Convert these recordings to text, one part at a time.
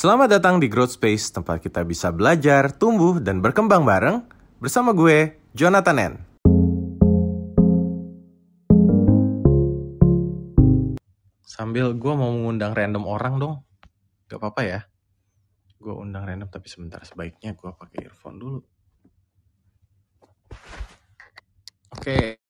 Selamat datang di Growth Space, tempat kita bisa belajar, tumbuh, dan berkembang bareng bersama gue, Jonathan N. Sambil gue mau mengundang random orang dong. Gak apa-apa ya. Gue undang random tapi sebentar sebaiknya gue pakai earphone dulu. Oke.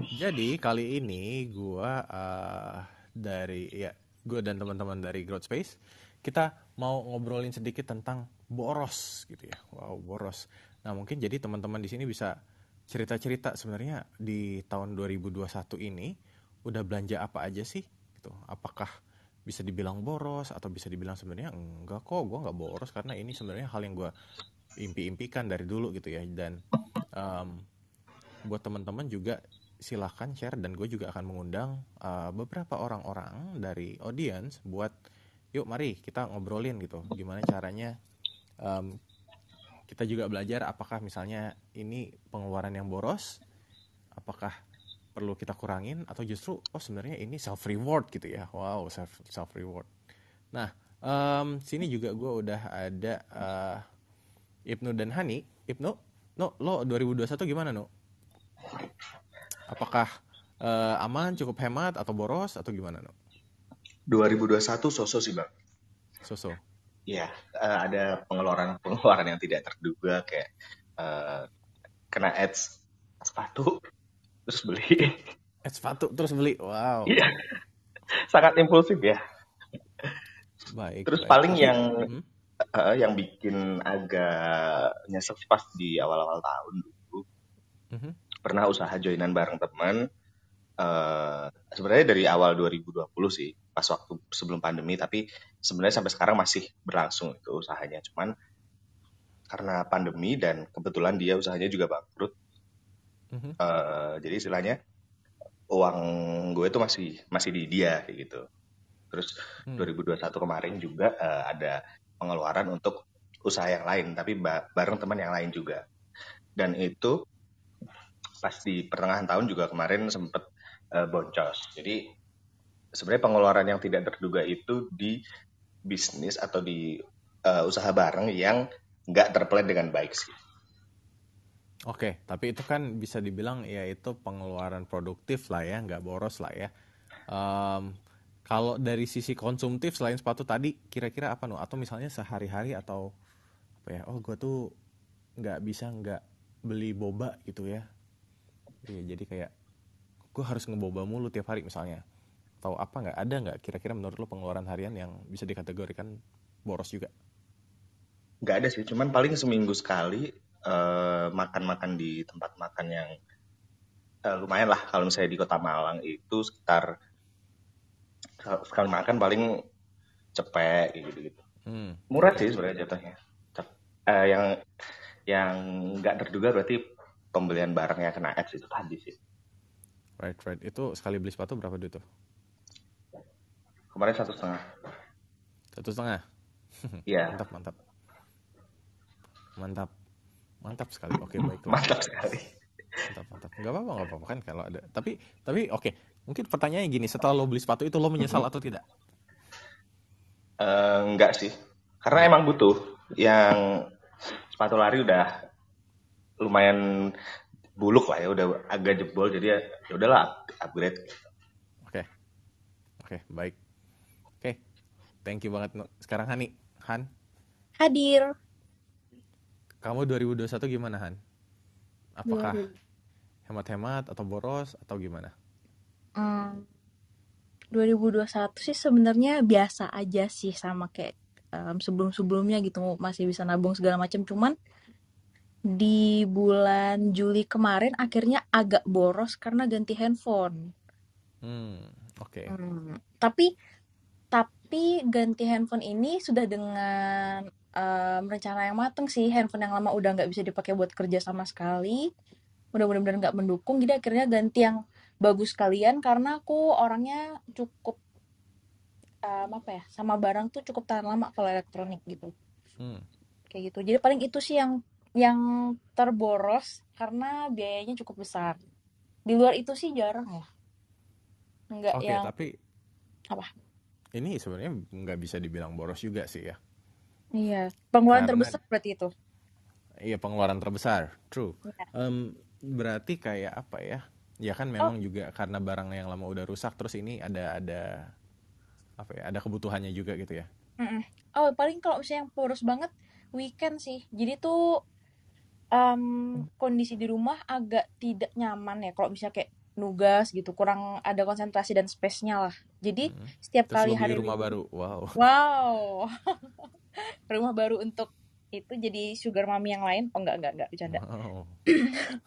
Jadi kali ini gue uh, dari ya gue dan teman-teman dari Growth Space kita mau ngobrolin sedikit tentang boros gitu ya. Wow boros. Nah mungkin jadi teman-teman di sini bisa cerita-cerita sebenarnya di tahun 2021 ini udah belanja apa aja sih? Gitu. Apakah bisa dibilang boros atau bisa dibilang sebenarnya enggak kok gue nggak boros karena ini sebenarnya hal yang gue impi-impikan dari dulu gitu ya dan um, buat teman-teman juga silahkan share dan gue juga akan mengundang uh, beberapa orang-orang dari audience buat yuk mari kita ngobrolin gitu. Gimana caranya um, kita juga belajar apakah misalnya ini pengeluaran yang boros apakah perlu kita kurangin atau justru oh sebenarnya ini self reward gitu ya. Wow self self reward nah um, sini juga gue udah ada uh, Ibnu dan Hani. Ibnu no lo 2021 gimana no Apakah uh, aman, cukup hemat atau boros atau gimana, No? 2021 soso sih, Bang. Soso. Iya, uh, ada pengeluaran-pengeluaran yang tidak terduga kayak uh, kena ads sepatu terus beli. Ads sepatu terus beli. Wow. Iya. Sangat impulsif ya. Baik. Terus baik. paling yang hmm? uh, yang bikin agak nyesek pas di awal-awal tahun dulu. Hmm? Pernah usaha joinan bareng teman uh, sebenarnya dari awal 2020 sih pas waktu sebelum pandemi tapi sebenarnya sampai sekarang masih berlangsung itu usahanya cuman karena pandemi dan kebetulan dia usahanya juga bangkrut mm-hmm. uh, jadi istilahnya uang gue itu masih masih di dia kayak gitu terus hmm. 2021 kemarin juga uh, ada pengeluaran untuk usaha yang lain tapi bareng teman yang lain juga dan itu pas di pertengahan tahun juga kemarin sempat uh, boncos. Jadi sebenarnya pengeluaran yang tidak terduga itu di bisnis atau di uh, usaha bareng yang nggak terplan dengan baik sih. Oke, tapi itu kan bisa dibilang ya itu pengeluaran produktif lah ya, nggak boros lah ya. Um, kalau dari sisi konsumtif selain sepatu tadi, kira-kira apa no? Atau misalnya sehari-hari atau apa ya? Oh, gue tuh nggak bisa nggak beli boba gitu ya Iya, jadi kayak gue harus ngeboba mulu tiap hari misalnya. Tahu apa nggak? Ada nggak kira-kira menurut lo pengeluaran harian yang bisa dikategorikan boros juga? Nggak ada sih, cuman paling seminggu sekali makan eh, makan-makan di tempat makan yang uh, lumayan lah. Kalau misalnya di kota Malang itu sekitar sekali makan paling cepet gitu-gitu. Hmm. Murah sih sebenarnya jatuhnya. Uh, yang yang nggak terduga berarti pembelian barangnya kena ads itu tadi sih. Right, right. Itu sekali beli sepatu berapa duit tuh? Kemarin satu setengah. Satu setengah? Iya. mantap, mantap. Mantap. Mantap sekali. Oke, baik. Mantap sekali. Mantap, mantap. Gak apa-apa, gak apa-apa kan kalau ada. Tapi, tapi oke. Okay. Mungkin pertanyaannya gini, setelah lo beli sepatu itu lo menyesal atau tidak? Uh, enggak sih. Karena emang butuh. Yang sepatu lari udah lumayan buluk lah ya udah agak jebol jadi ya, ya udahlah upgrade oke. Okay. oke okay, baik. Oke okay. thank you banget. Sekarang Hani Han? Hadir. Kamu 2021 gimana Han? Apakah hemat-hemat atau boros atau gimana? Hmm, 2021 sih sebenarnya biasa aja sih sama kayak um, sebelum-sebelumnya gitu masih bisa nabung segala macam. Cuman di bulan Juli kemarin akhirnya agak boros karena ganti handphone. Hmm, oke. Okay. Hmm, tapi tapi ganti handphone ini sudah dengan um, rencana yang mateng sih. Handphone yang lama udah nggak bisa dipakai buat kerja sama sekali. Udah benar-benar nggak mendukung. Jadi akhirnya ganti yang bagus kalian karena aku orangnya cukup um, apa ya sama barang tuh cukup tahan lama kalau elektronik gitu. Hmm. Kayak gitu. Jadi paling itu sih yang yang terboros karena biayanya cukup besar. Di luar itu sih jarang ya. Enggak okay, yang tapi Apa? Ini sebenarnya nggak bisa dibilang boros juga sih ya. Iya, pengeluaran Karena- terbesar berarti itu. Iya pengeluaran terbesar, true. Iya. Em, berarti kayak apa ya? Ya kan memang juga karena barang yang lama udah rusak, terus ini ada ada apa ya? Ada kebutuhannya juga gitu ya. Mm-mm. Oh, paling kalau misalnya yang boros banget weekend sih. Jadi tuh em, kondisi di rumah agak tidak nyaman ya kalau misalnya kayak nugas gitu, kurang ada konsentrasi dan space-nya lah. Jadi Mm. setiap Terus kali hari rumah baru, wow. Wow. rumah baru untuk itu jadi sugar mami yang lain. Oh enggak enggak enggak bercanda. Wow.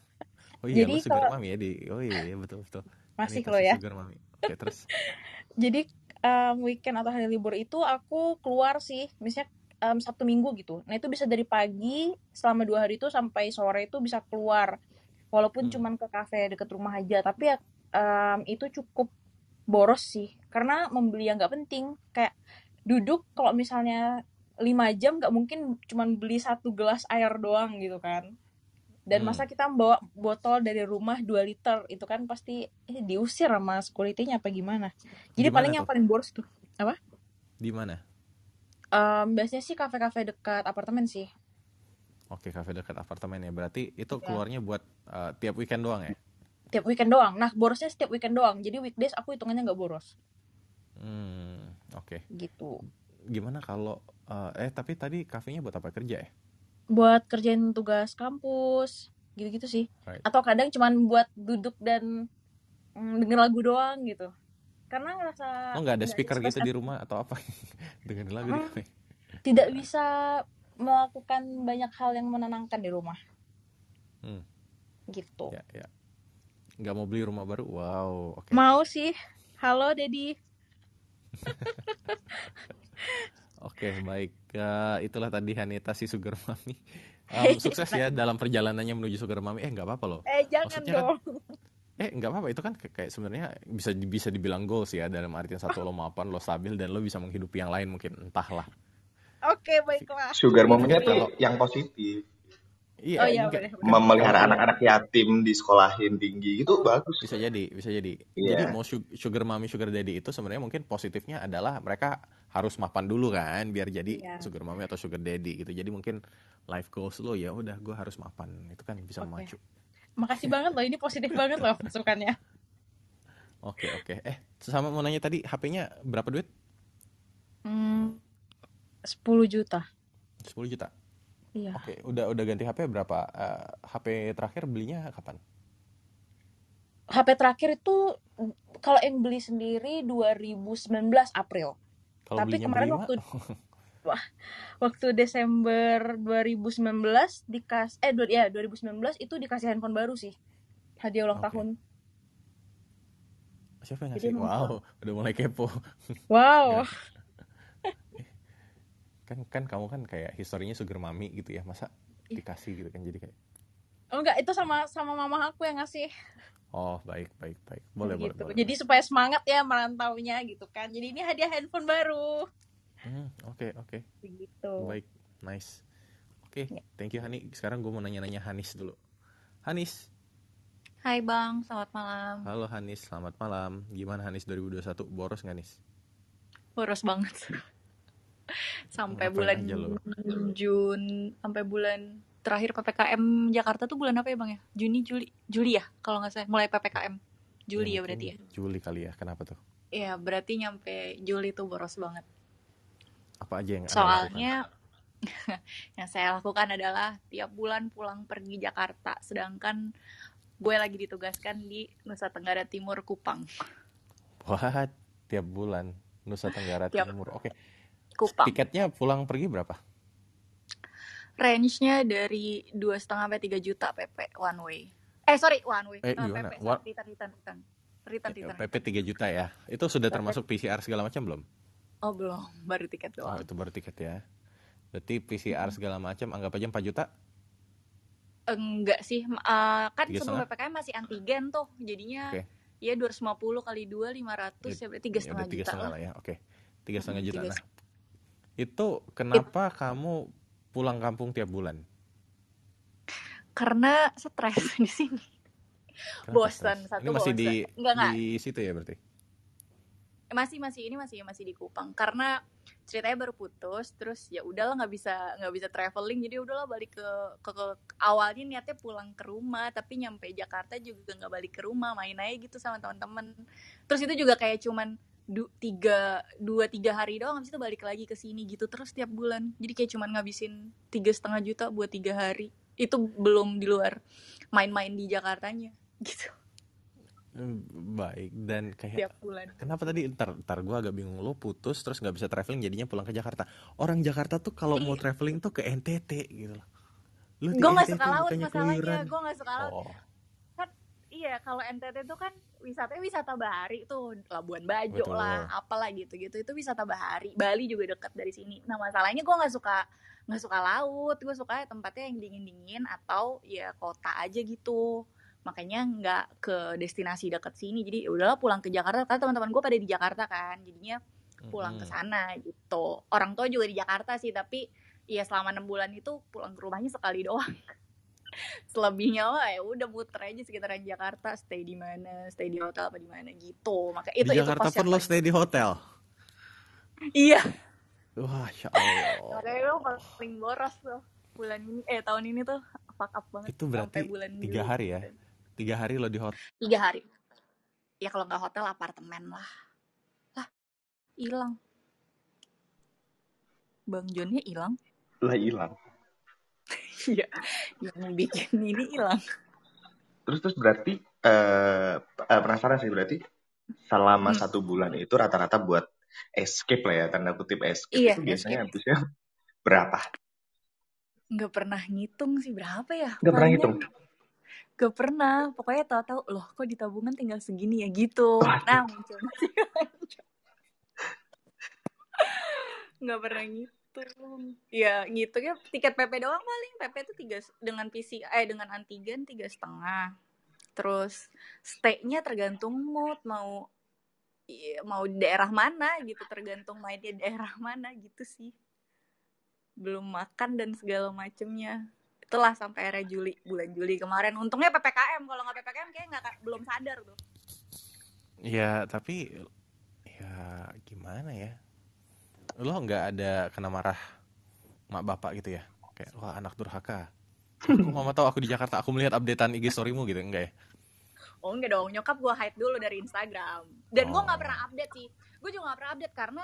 Oh iya, Jadi sugar kalau- mami ya di. Oh iya, iya betul betul. Masih lo ya. Sugar mami. Oke terus. Jadi em, weekend atau hari libur itu aku keluar sih, misalnya em, Sabtu Minggu gitu. Nah itu bisa dari pagi selama dua hari itu sampai sore itu bisa keluar, walaupun Hmm. cuman ke kafe deket rumah aja. Tapi ya em, itu cukup boros sih, karena membeli yang nggak penting. Kayak duduk kalau misalnya lima jam nggak mungkin cuman beli satu gelas air doang gitu kan. Dan Hmm. masa kita bawa botol dari rumah 2 liter itu kan pasti eh, diusir sama security-nya apa gimana. Jadi Gimana paling yang tuh? paling boros tuh. Di mana? Em, biasanya sih kafe-kafe dekat apartemen sih. Oke, kafe dekat apartemen ya. Berarti itu Iya. keluarnya buat eh, tiap weekend doang ya? Tiap weekend doang. Nah, borosnya setiap weekend doang. Jadi weekdays aku hitungannya nggak boros. Hmm, oke. Gitu. Gimana kalau eh, eh tapi tadi kafenya buat apa kerja ya? Buat kerjain tugas kampus, gitu-gitu sih. Right. Atau kadang cuman buat duduk dan mm, denger lagu doang gitu. Karena ngerasa Oh nggak ada speaker gitu di rumah atau apa? Dengerin lagu Hmm. tidak bisa melakukan banyak hal yang menenangkan di rumah. Hmm. Gitu. Ya, ya. Nggak mau beli rumah baru? Wow, oke. Mau sih. Halo, Dedi. Oke, baik. Eh, itulah tadi Hanita si Sugar Mami. Um, sukses ya dalam perjalanannya menuju Sugar Mami. Eh, nggak apa-apa loh. Eh, jangan Maksudnya kan- dong. Eh, nggak apa-apa. Itu kan kayak sebenarnya bisa bisa dibilang goals ya dalam artian satu lo mapan, lo stabil dan lo bisa menghidupi yang lain mungkin entahlah. Oke, baiklah. Sugar momennya tuh yang positif. Iya, Oh iya. Memelihara anak-anak yatim di sekolahin tinggi itu bagus. bisa jadi bisa jadi Iya. jadi mau su- sugar mommy sugar daddy itu sebenarnya mungkin positifnya adalah mereka harus mapan dulu kan biar jadi Iya. sugar mommy atau sugar daddy gitu jadi mungkin life goals lo ya udah gue harus mapan itu kan bisa Oke. memacu Makasih banget loh, ini positif banget loh masukannya. oke oke eh sama mau nanya tadi HP-nya berapa duit Hmm, 10 juta. 10 juta Iya. oke udah udah ganti HP berapa Eh, HP terakhir belinya kapan HP terakhir itu kalau yang beli sendiri 2019 April. kalau Tapi kemarin waktu wah, waktu Desember 2019 dikas eh du- ya 2019 itu dikasih handphone baru sih. Hadiah ulang Oke. tahun. siapa yang Jadi ngasih emang wow udah mulai kepo Wow. kan kan kamu kan kayak historinya sugar mommy gitu ya masa Ih. dikasih gitu kan jadi kayak Oh enggak, itu sama sama mama aku yang ngasih Oh baik baik baik boleh boleh gitu. boleh. Jadi supaya semangat ya merantaunya gitu kan. Jadi ini hadiah handphone baru. Hmm, oke oke Begitu. baik nice. Oke Ya. thank you Hani. Sekarang gue mau nanya-nanya Hanis dulu. Hanis, Hai Bang, selamat malam. halo Hanis, selamat malam. Gimana Hanis 2021 boros nggak nis? Boros banget. sampai Ngapain bulan? Jun, sampai bulan terakhir PPKM Jakarta tuh bulan apa ya Bang ya? Juni, Juli, Juli ya kalau nggak salah. Mulai PPKM. Juli ya, berarti ya. Juli kali ya. Kenapa tuh? Iya, berarti nyampe Juli tuh boros banget. Apa aja yang? Soalnya yang saya lakukan adalah tiap bulan pulang pergi Jakarta, sedangkan gue lagi ditugaskan di Nusa Tenggara Timur Kupang. Wah tiap bulan Nusa Tenggara Tiap- Timur. Oke. Kupang. Tiketnya pulang pergi berapa? range-nya dari dua setengah sampai tiga juta PP one way. Eh sorry one way. Eh, gimana? PP, sorry, return return return. Return return. PP 3 juta ya. Itu sudah PP. termasuk PCR segala macam belum? Oh belum, baru tiket Oh doang. itu baru tiket ya. Berarti PCR segala macam anggap aja 4 juta. Enggak sih, eh, kan sebelum? PPKM masih antigen tuh, jadinya Oke. ya 250 kali dua 500 ya berarti tiga Ya setengah udah tiga juta setengah lah. ya. Oke. Tiga setengah juta. tiga Nah, itu kenapa kamu pulang kampung tiap bulan? Karena stres di sini. Kenapa Bosan, stres? satu Ini masih di bosan. Enggak, enggak. di situ ya berarti. Masih masih ini masih masih di Kupang. Karena ceritanya baru putus terus ya udahlah nggak bisa nggak bisa traveling. Jadi udahlah balik ke, ke ke awalnya niatnya pulang ke rumah tapi nyampe Jakarta juga nggak balik ke rumah main aja gitu sama teman-teman. Terus itu juga kayak cuman du, tiga dua tiga hari doang habis itu balik lagi ke sini gitu terus tiap bulan. Jadi kayak cuman ngabisin tiga setengah juta buat tiga hari. Itu belum di luar main-main di Jakartanya gitu baik. Dan kayak tiap bulan. kenapa tadi? Ntar ntar gue agak bingung. Lo putus terus nggak bisa traveling jadinya pulang ke Jakarta. Orang Jakarta tuh kalau mau traveling tuh ke NTT gitu loh. Lo gue nggak suka laut masalahnya gue nggak suka laut. Oh. kan iya kalau NTT tuh kan wisatanya wisata bahari tuh. Labuan Bajo Betul. lah apalah gitu gitu itu wisata bahari. Bali juga dekat dari sini. Nah masalahnya gue nggak suka nggak suka laut. Gue suka tempatnya yang dingin dingin atau ya kota aja gitu makanya nggak ke destinasi dekat sini. Jadi ya udahlah pulang ke Jakarta karena teman-teman gue pada di Jakarta kan. Jadinya pulang ke sana gitu. Orang tua juga di Jakarta sih tapi ya selama enam bulan itu pulang ke rumahnya sekali doang. Selebihnya lah ya udah muter aja sekitaran Jakarta. Stay di mana stay di hotel apa di mana gitu. Maka itu di Jakarta pun lo stay di hotel? Iya. Wah ya Allah. Makanya lo paling boros tuh bulan ini eh tahun ini tuh fuck up banget itu berarti bulan tiga hari ya Tiga hari lo di hotel? Tiga hari. Ya kalau nggak hotel apartemen lah. Lah, hilang. Bang Jonnya hilang. Lah hilang. Iya, yang bikin ini hilang. Terus terus berarti uh, uh, penasaran sih berarti selama hmm. satu bulan itu rata-rata buat escape lah ya tanda kutip escape iya, itu biasanya habisnya berapa? Nggak pernah ngitung sih berapa ya? Nggak pernah ngitung gak pernah. Pokoknya tahu-tahu loh kok di tabungan tinggal segini ya? Gitu. Nah muncul nggak pernah ngitung ya ngitungnya tiket PP doang paling. PP itu tiga dengan PC eh dengan antigen tiga setengah. Terus stay-nya tergantung mood. Mau ya, mau daerah mana gitu. Tergantung main di daerah mana gitu sih. Belum makan dan segala macemnya itulah sampai era Juli bulan Juli kemarin. Untungnya ppkm kalau nggak ppkm kayak nggak belum sadar tuh. Ya tapi ya gimana ya? Lo nggak ada kena marah mak bapak gitu ya? Kayak wah anak durhaka. Aku mama tahu aku di Jakarta aku melihat updatean IG storymu gitu enggak ya? Oh enggak dong. Nyokap gue hide dulu dari Instagram. Dan oh. gue nggak pernah update sih. Gue juga nggak pernah update karena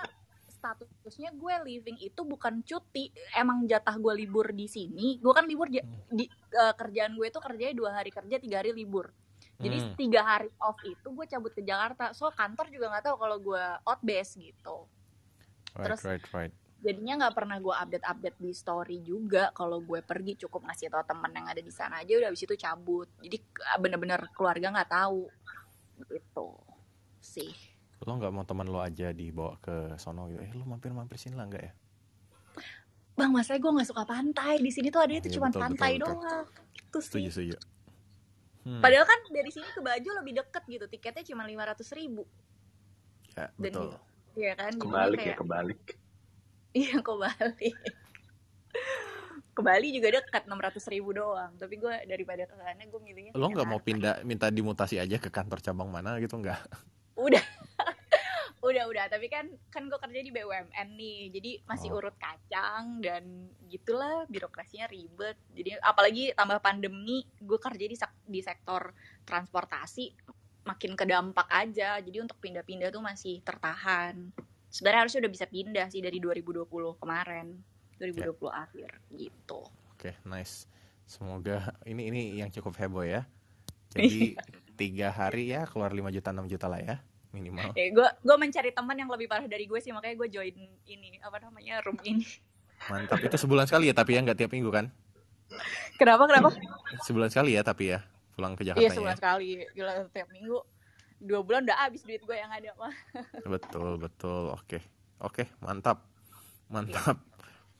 statusnya gue living itu bukan cuti. Emang jatah gue libur di sini gue kan libur hmm. di uh, kerjaan gue itu kerjanya dua hari kerja tiga hari libur. Jadi hmm. tiga hari off itu gue cabut ke Jakarta. So kantor juga nggak tahu kalau gue out base gitu. Right, terus right, right. jadinya nggak pernah gue update update di story juga kalau gue pergi cukup ngasih tau temen yang ada di sana aja udah habis itu cabut. Jadi bener-bener keluarga nggak tahu. Gitu. Sih lo nggak mau teman lo aja dibawa ke sono gitu? Eh lo mampir mampir sini lah nggak ya? Bang masa gue nggak suka pantai. Di sini tuh ada itu iya, cuma pantai betul, doang. Itu sih. Setuju setuju. Hmm. padahal kan dari sini ke Bajo lebih deket gitu. Tiketnya cuma lima ratus ribu. Ya Dan betul. Iya kan? Kebalik kayak, ya kebalik. Iya kebalik. Ke Bali juga dekat enam ratus ribu doang. Tapi gue daripada ke sana gue milihnya lo nggak mau pindah minta dimutasi aja ke kantor cabang mana gitu nggak udah. Udah udah. Tapi kan kan gue kerja di BUMN nih. Jadi masih oh. urut kacang dan gitulah birokrasinya ribet. Jadi apalagi tambah pandemi gue kerja di di sektor transportasi makin kedampak aja. Jadi untuk pindah-pindah tuh masih tertahan. Sebenarnya harusnya udah bisa pindah sih dari 2020 kemarin. 2020 yeah. akhir gitu. Oke okay, nice. Semoga ini ini yang cukup heboh ya. Jadi tiga hari ya keluar 5 juta 6 juta lah ya minimal. Eh, gue gue mencari teman yang lebih parah dari gue sih makanya gue join ini apa namanya room ini. Mantap itu sebulan sekali ya tapi ya nggak tiap minggu kan? Kenapa kenapa? Sebulan sekali ya tapi ya pulang ke Jakarta. Iya sebulan ya. sekali gila tiap minggu dua bulan udah habis duit gue yang ada mah. betul betul oke oke mantap mantap.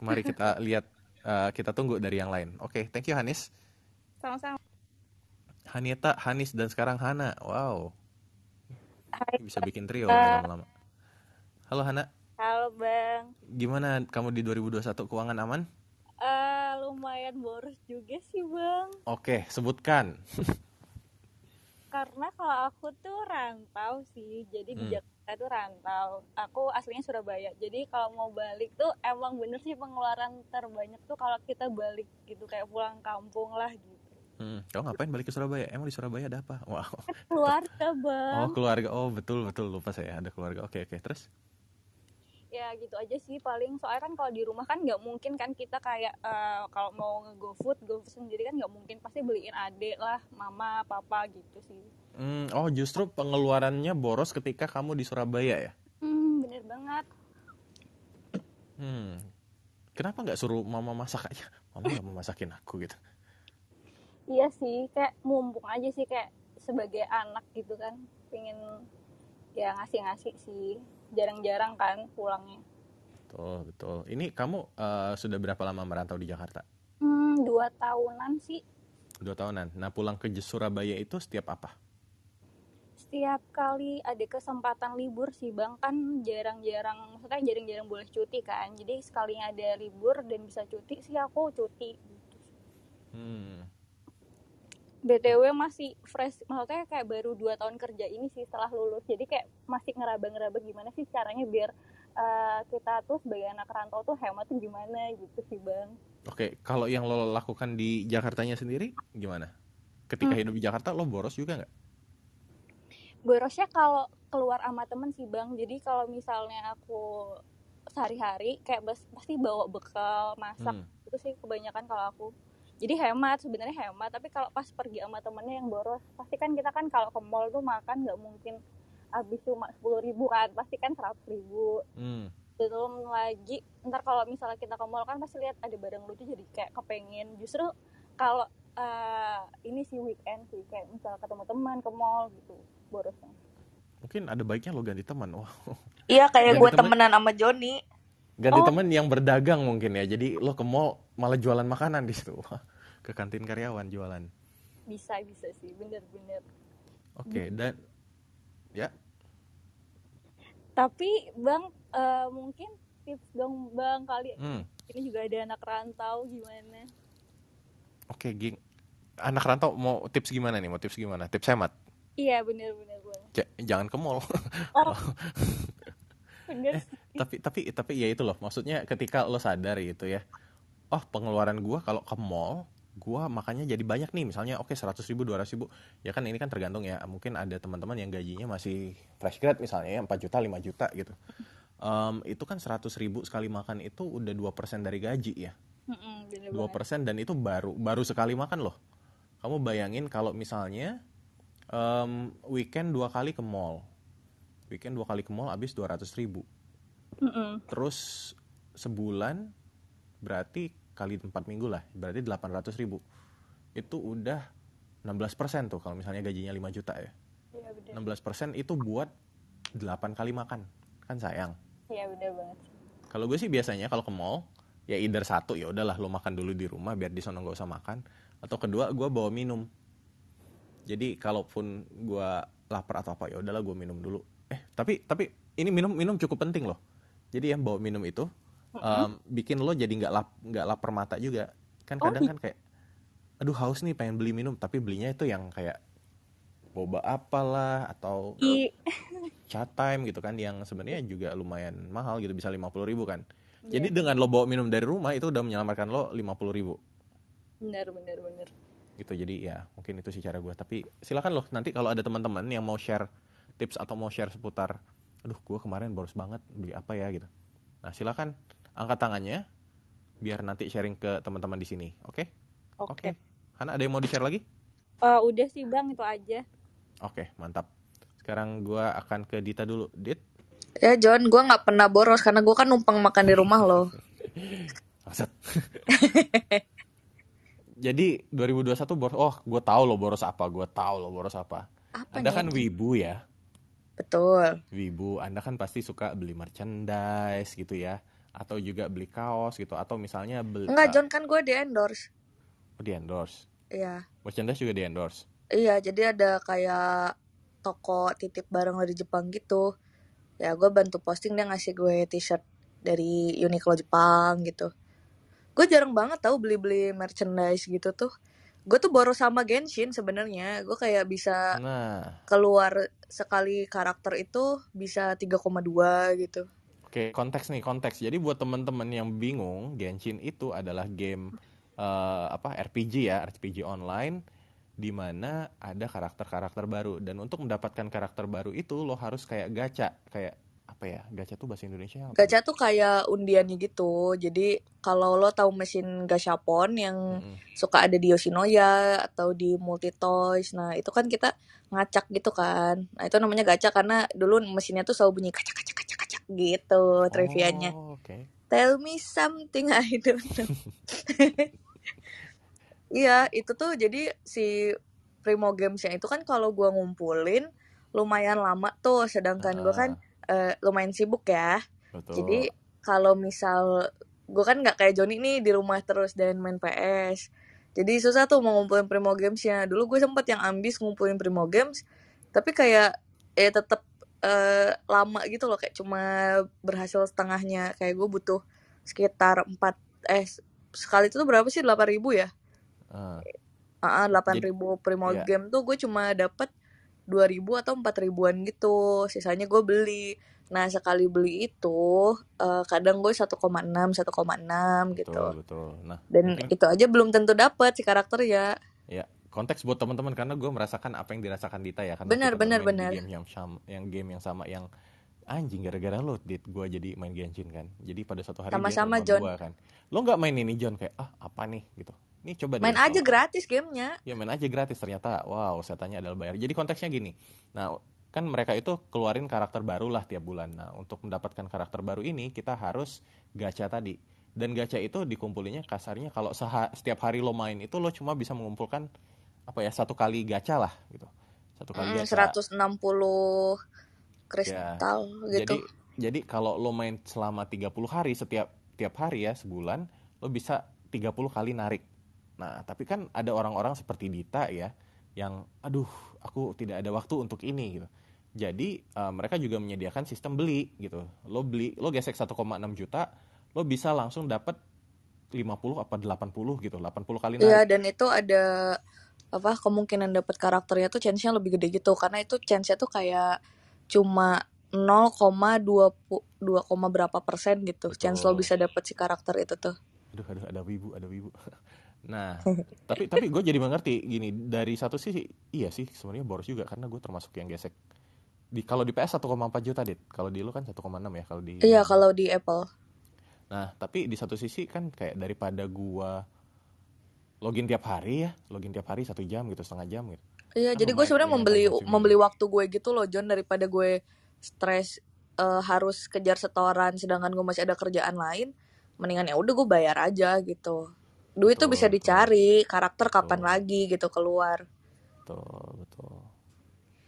Mari kita lihat uh, kita tunggu dari yang lain. Oke thank you Hanis. Sama-sama. Hanita, Hanis dan sekarang Hana. Wow, Hai. Bisa bikin trio lama-lama. Halo Hana. Halo Bang. Gimana kamu di 2021 keuangan aman? Uh, lumayan boros juga sih Bang. Oke, sebutkan. Karena kalau aku tuh rantau sih, jadi hmm. di Jakarta tuh rantau aku aslinya Surabaya jadi kalau mau balik tuh emang bener sih pengeluaran terbanyak tuh kalau kita balik gitu kayak pulang kampung lah gitu Hmm, kamu ngapain balik ke Surabaya? Emang di Surabaya ada apa? Wow. Keluarga bang. Oh keluarga. Oh betul betul lupa saya ada keluarga. Oke oke terus? Ya gitu aja sih paling soalnya kan kalau di rumah kan nggak mungkin kan kita kayak uh, kalau mau nge-go food, go food sendiri kan nggak mungkin pasti beliin adik lah, mama, papa gitu sih. Hmm, oh justru pengeluarannya boros ketika kamu di Surabaya ya? Hmm bener banget. Hmm, kenapa nggak suruh mama masak aja? Mama nggak mau masakin aku gitu iya sih kayak mumpung aja sih kayak sebagai anak gitu kan pengen ya ngasih-ngasih sih. Jarang-jarang kan pulangnya. Betul betul. Ini kamu uh, sudah berapa lama merantau di Jakarta? Hmm, dua tahunan sih. Dua tahunan. Nah pulang ke Surabaya itu setiap apa? Setiap kali ada kesempatan libur sih bang. Kan jarang-jarang maksudnya jarang-jarang boleh cuti kan. Jadi sekalinya ada libur dan bisa cuti sih aku cuti gitu. hmm BTW masih fresh, maksudnya kayak baru dua tahun kerja ini sih setelah lulus. Jadi kayak masih ngeraba-ngeraba gimana sih caranya biar uh, kita tuh sebagai anak rantau tuh hemat tuh gimana gitu sih bang. Oke, kalau yang lo lakukan di Jakartanya sendiri gimana? Ketika hmm. hidup di Jakarta lo boros juga nggak? Borosnya kalau keluar sama temen sih bang. Jadi kalau misalnya aku sehari-hari kayak pasti bawa bekal masak hmm. itu sih kebanyakan kalau aku jadi hemat sebenarnya hemat tapi kalau pas pergi sama temennya yang boros pasti kan kita kan kalau ke mall tuh makan nggak mungkin habis cuma sepuluh ribu kan pasti kan seratus ribu. Hmm. belum lagi ntar kalau misalnya kita ke mall kan pasti lihat ada barang lucu jadi kayak kepengen. Justru kalau uh, ini sih weekend sih kayak misalnya ketemu teman ke mall gitu borosnya. Mungkin ada baiknya lo ganti teman. Wow. iya kayak gue temenan sama Joni ganti oh. temen yang berdagang mungkin ya. Jadi lo ke mall malah jualan makanan di situ. Ke kantin karyawan jualan. Bisa bisa sih. Bener-bener oke okay, dan ya? Tapi bang uh, mungkin tips dong bang kali hmm. ini juga ada anak rantau gimana? Oke okay, ging. Anak rantau mau tips gimana nih? Mau tips gimana? Tips hemat? Iya bener-bener bang. Jangan ke mall. Oh. eh, tapi tapi tapi ya itu loh maksudnya ketika lo sadar gitu ya oh pengeluaran gue kalau ke mall gue makanya jadi banyak nih misalnya oke seratus ribu dua ratus ribu. Ya kan ini kan tergantung ya mungkin ada teman-teman yang gajinya masih fresh grad misalnya ya 4 juta 5 juta gitu. Um, itu kan seratus ribu sekali makan itu udah dua persen dari gaji ya. Dua persen dan itu baru baru sekali makan loh. Kamu bayangin kalau misalnya um, weekend dua kali ke mall weekend dua kali ke mall habis dua ratus ribu mm -mm. terus sebulan berarti kali empat minggu lah berarti delapan ratus ribu itu udah 16% tuh kalau misalnya gajinya 5 juta ya. Iya, 16% itu buat 8 kali makan. Kan sayang. Iya bener banget. Kalau gue sih biasanya kalau ke mall ya either satu ya udahlah lo makan dulu di rumah biar di sana nggak usah makan atau kedua gue bawa minum. Jadi kalaupun gue lapar atau apa ya udahlah gue minum dulu eh tapi tapi ini minum minum cukup penting loh jadi yang bawa minum itu um, bikin lo jadi nggak lap nggak lapar mata juga. Kan oh, kadang oh, kan kayak aduh haus nih pengen beli minum. Tapi belinya itu yang kayak boba apalah atau chat time gitu kan yang sebenarnya juga lumayan mahal gitu bisa lima puluh ribu kan. Yeah. jadi dengan lo bawa minum dari rumah itu udah menyelamatkan lo lima puluh ribu. Benar benar benar gitu jadi ya mungkin itu sih cara gue tapi silakan loh nanti kalau ada teman-teman yang mau share tips atau mau share seputar aduh gue kemarin boros banget beli apa ya gitu nah silakan angkat tangannya biar nanti sharing ke teman-teman di sini oke okay? oke okay. okay. Hana ada yang mau di share lagi uh, udah sih bang itu aja oke okay, mantap sekarang gue akan ke Dita dulu Dit ya John gue nggak pernah boros karena gue kan numpang makan di rumah loh Maksud. Jadi 2021 boros. Oh, gue tahu lo boros apa. Gue tahu lo boros apa. apa Anda kan wibu ya. Betul. Wibu, Anda kan pasti suka beli merchandise gitu ya. Atau juga beli kaos gitu. Atau misalnya beli... Enggak, John kan gue di endorse. Oh, di endorse? Iya. Merchandise juga di endorse? Iya, jadi ada kayak toko titip barang dari Jepang gitu. Ya, gue bantu posting dia ngasih gue t-shirt dari Uniqlo Jepang gitu. Gue jarang banget tau beli-beli merchandise gitu tuh. Gue tuh boros sama Genshin sebenarnya gue kayak bisa nah. keluar sekali karakter itu bisa 3,2 gitu Oke, konteks nih, konteks. Jadi buat teman-teman yang bingung, Genshin itu adalah game uh, apa RPG ya, RPG online di mana ada karakter-karakter baru dan untuk mendapatkan karakter baru itu lo harus kayak gacha, kayak apa ya gacha tuh bahasa Indonesia apa? gacha tuh kayak undiannya gitu jadi kalau lo tahu mesin gashapon yang mm-hmm. suka ada di Yoshinoya atau di Multi Toys nah itu kan kita ngacak gitu kan nah itu namanya gacha karena dulu mesinnya tuh selalu bunyi kacak kacak kacak kacak gitu trivianya oh, okay. tell me something I don't know iya itu tuh jadi si Primo Games yang itu kan kalau gua ngumpulin lumayan lama tuh sedangkan uh. gue kan uh, lumayan sibuk ya. Betul. Jadi kalau misal gue kan nggak kayak Joni nih di rumah terus dan main PS. Jadi susah tuh mau ngumpulin Primo Games ya. Dulu gue sempat yang ambis ngumpulin Primo Games, tapi kayak ya eh tetap uh, lama gitu loh kayak cuma berhasil setengahnya. Kayak gue butuh sekitar 4 eh sekali itu tuh berapa sih Delapan ribu ya? Uh, uh, 8000 ribu Primo yeah. Game tuh gue cuma dapat dua ribu atau empat ribuan gitu. Sisanya gue beli. Nah, sekali beli itu uh, kadang gue 1,6, 1,6 gitu. Betul, betul. Nah, dan mungkin... itu aja belum tentu dapat si karakter ya. Ya, konteks buat teman-teman karena gue merasakan apa yang dirasakan Dita ya kan benar benar benar game yang sama yang game yang sama yang anjing gara-gara lo dit gue jadi main Genshin kan jadi pada satu hari sama-sama John gua, kan lo nggak main ini John kayak ah apa nih gitu ini coba main deh, aja gratis gamenya. Ya main aja gratis ternyata. Wow, saya tanya adalah bayar. Jadi konteksnya gini. Nah, kan mereka itu keluarin karakter baru lah tiap bulan. Nah, untuk mendapatkan karakter baru ini kita harus gacha tadi. Dan gacha itu dikumpulinya kasarnya kalau setiap hari lo main itu lo cuma bisa mengumpulkan apa ya satu kali gacha lah gitu. Satu kali hmm, gacha. 160 kristal ya, gitu. Jadi jadi kalau lo main selama 30 hari setiap tiap hari ya sebulan lo bisa 30 kali narik Nah, tapi kan ada orang-orang seperti Dita ya, yang aduh, aku tidak ada waktu untuk ini gitu. Jadi uh, mereka juga menyediakan sistem beli gitu. Lo beli, lo gesek 1,6 juta, lo bisa langsung dapat 50 apa 80 gitu, 80 kali narik. Iya, dan itu ada apa kemungkinan dapat karakternya tuh chance-nya lebih gede gitu karena itu chance-nya tuh kayak cuma 0,2 2, berapa persen gitu. Betul. Chance lo bisa dapat si karakter itu tuh. Aduh, aduh, ada wibu, ada wibu. Nah, tapi tapi gue jadi mengerti gini dari satu sisi iya sih sebenarnya boros juga karena gue termasuk yang gesek. Di kalau di PS 1,4 juta dit. Kalau di lu kan 1,6 ya kalau di iya kalau di Apple. Nah tapi di satu sisi kan kayak daripada gue login tiap hari ya login tiap hari satu jam gitu setengah jam gitu. Iya kan jadi gue sebenarnya membeli membeli waktu gue gitu loh John daripada gue stres uh, harus kejar setoran sedangkan gue masih ada kerjaan lain mendingan ya udah gue bayar aja gitu duit betul, tuh bisa dicari karakter kapan betul. lagi gitu keluar. Betul betul.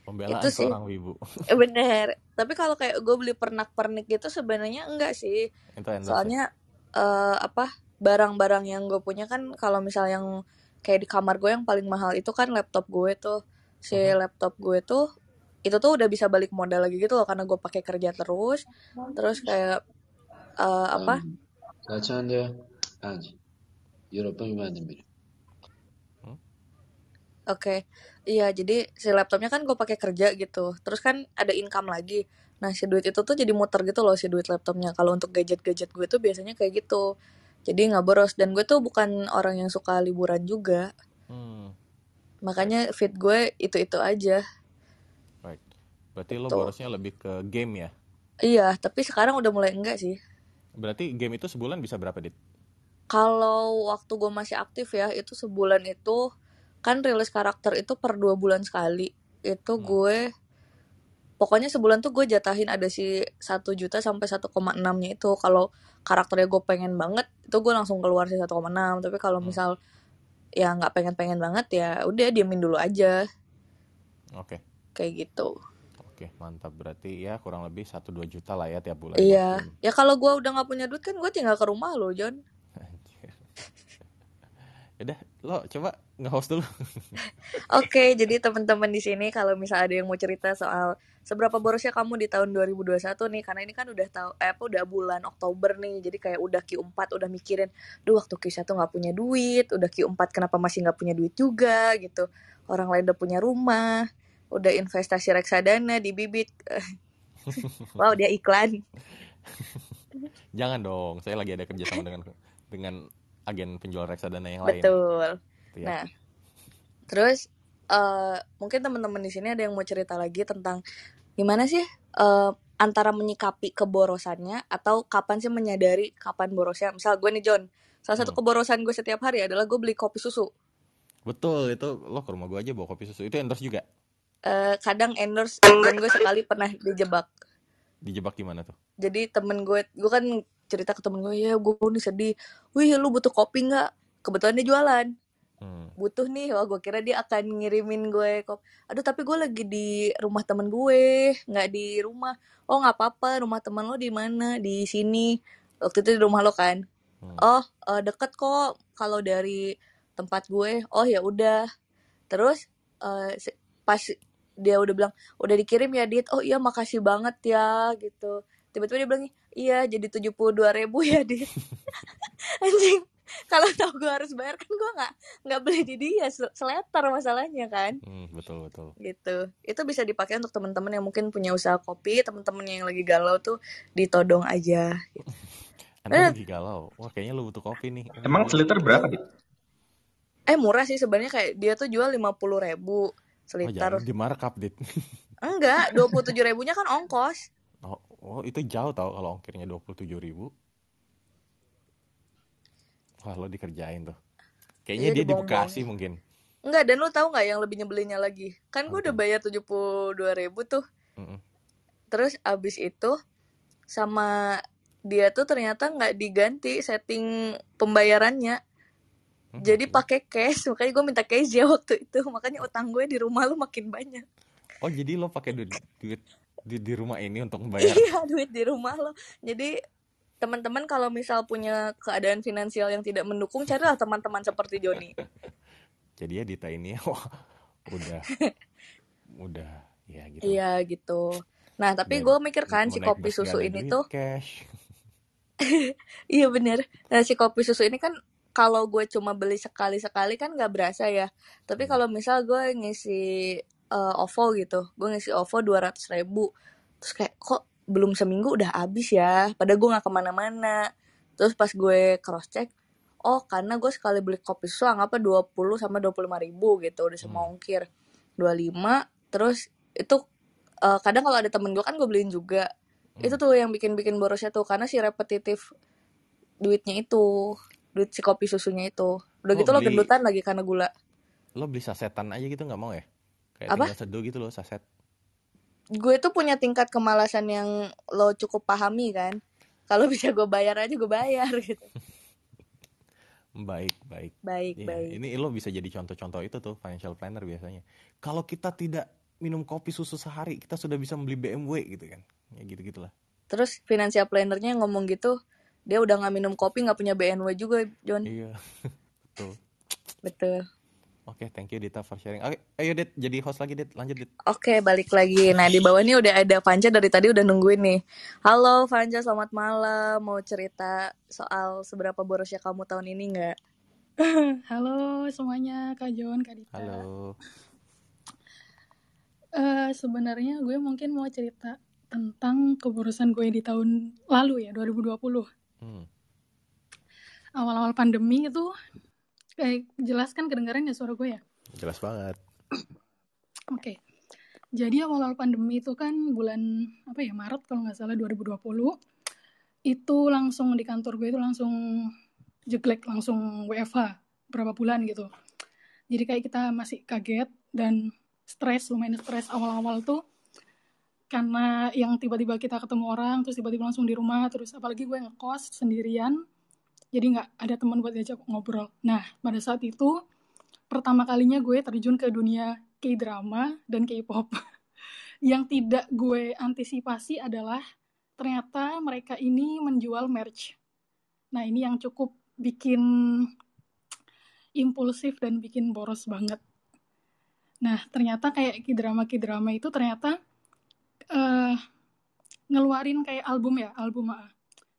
Pembelaan itu sih. seorang wibu. Eh, bener. Tapi kalau kayak gue beli pernak pernik gitu sebenarnya enggak sih. Itu soalnya uh, apa barang-barang yang gue punya kan kalau misal yang kayak di kamar gue yang paling mahal itu kan laptop gue tuh. Si uh-huh. laptop gue tuh itu tuh udah bisa balik modal lagi gitu loh karena gue pakai kerja terus. Terus kayak uh, apa Eropa gimana Mir? Hmm? Oke, okay. iya jadi si laptopnya kan gue pakai kerja gitu, terus kan ada income lagi. Nah si duit itu tuh jadi muter gitu loh si duit laptopnya. Kalau untuk gadget-gadget gue tuh biasanya kayak gitu, jadi nggak boros. Dan gue tuh bukan orang yang suka liburan juga, hmm. makanya fit gue itu-itu aja. Right, berarti gitu. lo borosnya lebih ke game ya? Iya, tapi sekarang udah mulai enggak sih. Berarti game itu sebulan bisa berapa dit? Kalau waktu gue masih aktif ya, itu sebulan itu kan rilis karakter itu per dua bulan sekali. Itu hmm. gue pokoknya sebulan tuh gue jatahin ada si satu juta sampai 1,6 nya itu. Kalau karakternya gue pengen banget, itu gue langsung keluar si 1,6. Tapi kalau hmm. misal ya nggak pengen-pengen banget ya udah diamin dulu aja. Oke. Okay. Kayak gitu. Oke, mantap. Berarti ya kurang lebih 1 2 juta lah ya tiap bulan. Iya. Ya kalau gue udah nggak punya duit kan gue tinggal ke rumah lo, John. Udah, lo coba nge-host dulu. Oke, okay, jadi teman-teman di sini kalau misalnya ada yang mau cerita soal seberapa borosnya kamu di tahun 2021 nih karena ini kan udah tahu eh apa udah bulan Oktober nih jadi kayak udah Q4 udah mikirin duh waktu Q1 nggak punya duit udah Q4 kenapa masih nggak punya duit juga? gitu. Orang lain udah punya rumah udah investasi reksadana di bibit. Wow dia iklan. Jangan dong saya lagi ada kerjasama dengan dengan agen penjual reksadana yang lain. Betul. Ya. nah terus uh, mungkin teman-teman di sini ada yang mau cerita lagi tentang gimana sih uh, antara menyikapi keborosannya atau kapan sih menyadari kapan borosnya. Misal gue nih John salah satu hmm. keborosan gue setiap hari adalah gue beli kopi susu. Betul itu lo ke rumah gue aja bawa kopi susu. Itu endorse juga? Uh, kadang endorse dan gue sekali pernah dijebak. Dijebak gimana tuh? Jadi temen gue gue kan cerita ke temen gue ya gue nih sedih. Wih lu butuh kopi nggak? Kebetulan dia jualan. Hmm. butuh nih. Wah gue kira dia akan ngirimin gue kop aduh tapi gue lagi di rumah temen gue nggak di rumah. Oh nggak apa-apa rumah temen lo di mana? Di sini. Waktu itu di rumah lo kan? Hmm. oh uh, deket kok kalau dari tempat gue. Oh ya udah. Terus uh, pas dia udah bilang udah dikirim ya dit. Oh iya makasih banget ya gitu. Tiba-tiba dia bilang iya jadi tujuh puluh dua ribu ya dit anjing kalau tau gue harus bayar kan gue nggak nggak beli di dia seletar masalahnya kan hmm, betul betul gitu itu bisa dipakai untuk teman-teman yang mungkin punya usaha kopi teman-teman yang lagi galau tuh ditodong aja gitu. Anda eh. lagi galau wah kayaknya lu butuh kopi nih emang seliter berapa dit eh murah sih sebenarnya kayak dia tuh jual lima puluh ribu seliter. Oh, di markup, Dit. Enggak, dua puluh tujuh ribunya kan ongkos. Oh, oh itu jauh tau kalau ongkirnya dua puluh tujuh ribu. Wah, lo dikerjain tuh. Kayaknya iya, dia di Bekasi mungkin. Enggak, dan lo tau nggak yang lebih nyebelinnya lagi? Kan gue udah bayar tujuh puluh dua ribu tuh. Mm -mm. Terus abis itu sama dia tuh ternyata nggak diganti setting pembayarannya Hmm, jadi pakai cash makanya gue minta cash ya waktu itu makanya utang gue di rumah lu makin banyak oh jadi lo pakai duit duit di, di rumah ini untuk membayar? Iya duit di rumah lo jadi teman-teman kalau misal punya keadaan finansial yang tidak mendukung carilah teman-teman seperti Joni. Jadi ya Dita ini wah, udah udah ya gitu. Iya gitu. Nah tapi gue mikir kan si kopi susu ini tuh cash. Iya bener. Nah si kopi susu ini kan kalau gue cuma beli sekali-sekali kan nggak berasa ya. Tapi hmm. kalau misal gue ngisi uh, OVO gitu. Gue ngisi OVO dua ratus ribu. Terus kayak kok belum seminggu udah habis ya? Padahal gue nggak ke mana-mana. Terus pas gue cross check oh karena gue sekali beli kopi susu apa 20 sama 25 ribu gitu udah semua ongkir 25 terus itu uh, kadang kalau ada temen gue kan gue beliin juga. Hmm. itu tuh yang bikin-bikin borosnya tuh karena si repetitif duitnya itu duit si kopi susunya itu. Udah gitu lo gendutan lagi karena gula. Lo beli sasetan aja gitu nggak mau ya kayak apa? seduh gitu lo saset. Gue tuh punya tingkat kemalasan yang lo cukup pahami kan? Kalau bisa gue bayar aja gue bayar gitu. Baik baik. Baik ya, baik. ini lo bisa jadi contoh-contoh itu tuh financial planner biasanya. Kalau kita tidak minum kopi susu sehari kita sudah bisa membeli BMW gitu kan? Ya gitu gitulah terus financial plannernya ngomong gitu dia udah nggak minum kopi nggak punya BNW juga John. Iya betul. Betul Oke, okay, thank you Dita for sharing. Oke, okay, ayo Dit, jadi host lagi Dit, lanjut Dit. Oke, okay, balik lagi. Nah, di bawah ini udah ada Vanca dari tadi udah nungguin nih. Halo Vanca, selamat malam. Mau cerita soal seberapa borosnya kamu tahun ini nggak? Halo semuanya, Kak John, Kak Dita. Halo. Uh, sebenarnya gue mungkin mau cerita tentang keborosan gue di tahun lalu ya, 2020 hmm. awal-awal pandemi itu kayak jelas kan kedengaran ya suara gue ya? Jelas banget. Oke. Okay. jadi awal-awal pandemi itu kan bulan apa ya Maret kalau nggak salah 2020 itu langsung di kantor gue itu langsung jeglek langsung WFH berapa bulan gitu. Jadi kayak kita masih kaget dan stres lumayan stres awal-awal tuh karena yang tiba-tiba kita ketemu orang terus tiba-tiba langsung di rumah terus apalagi gue ngekos sendirian jadi nggak ada teman buat diajak ngobrol. Nah pada saat itu pertama kalinya gue terjun ke dunia K-drama dan K-pop. Yang tidak gue antisipasi adalah ternyata mereka ini menjual merch. Nah ini yang cukup bikin impulsif dan bikin boros banget. Nah ternyata kayak K-drama K-drama itu ternyata uh, ngeluarin kayak album ya album ah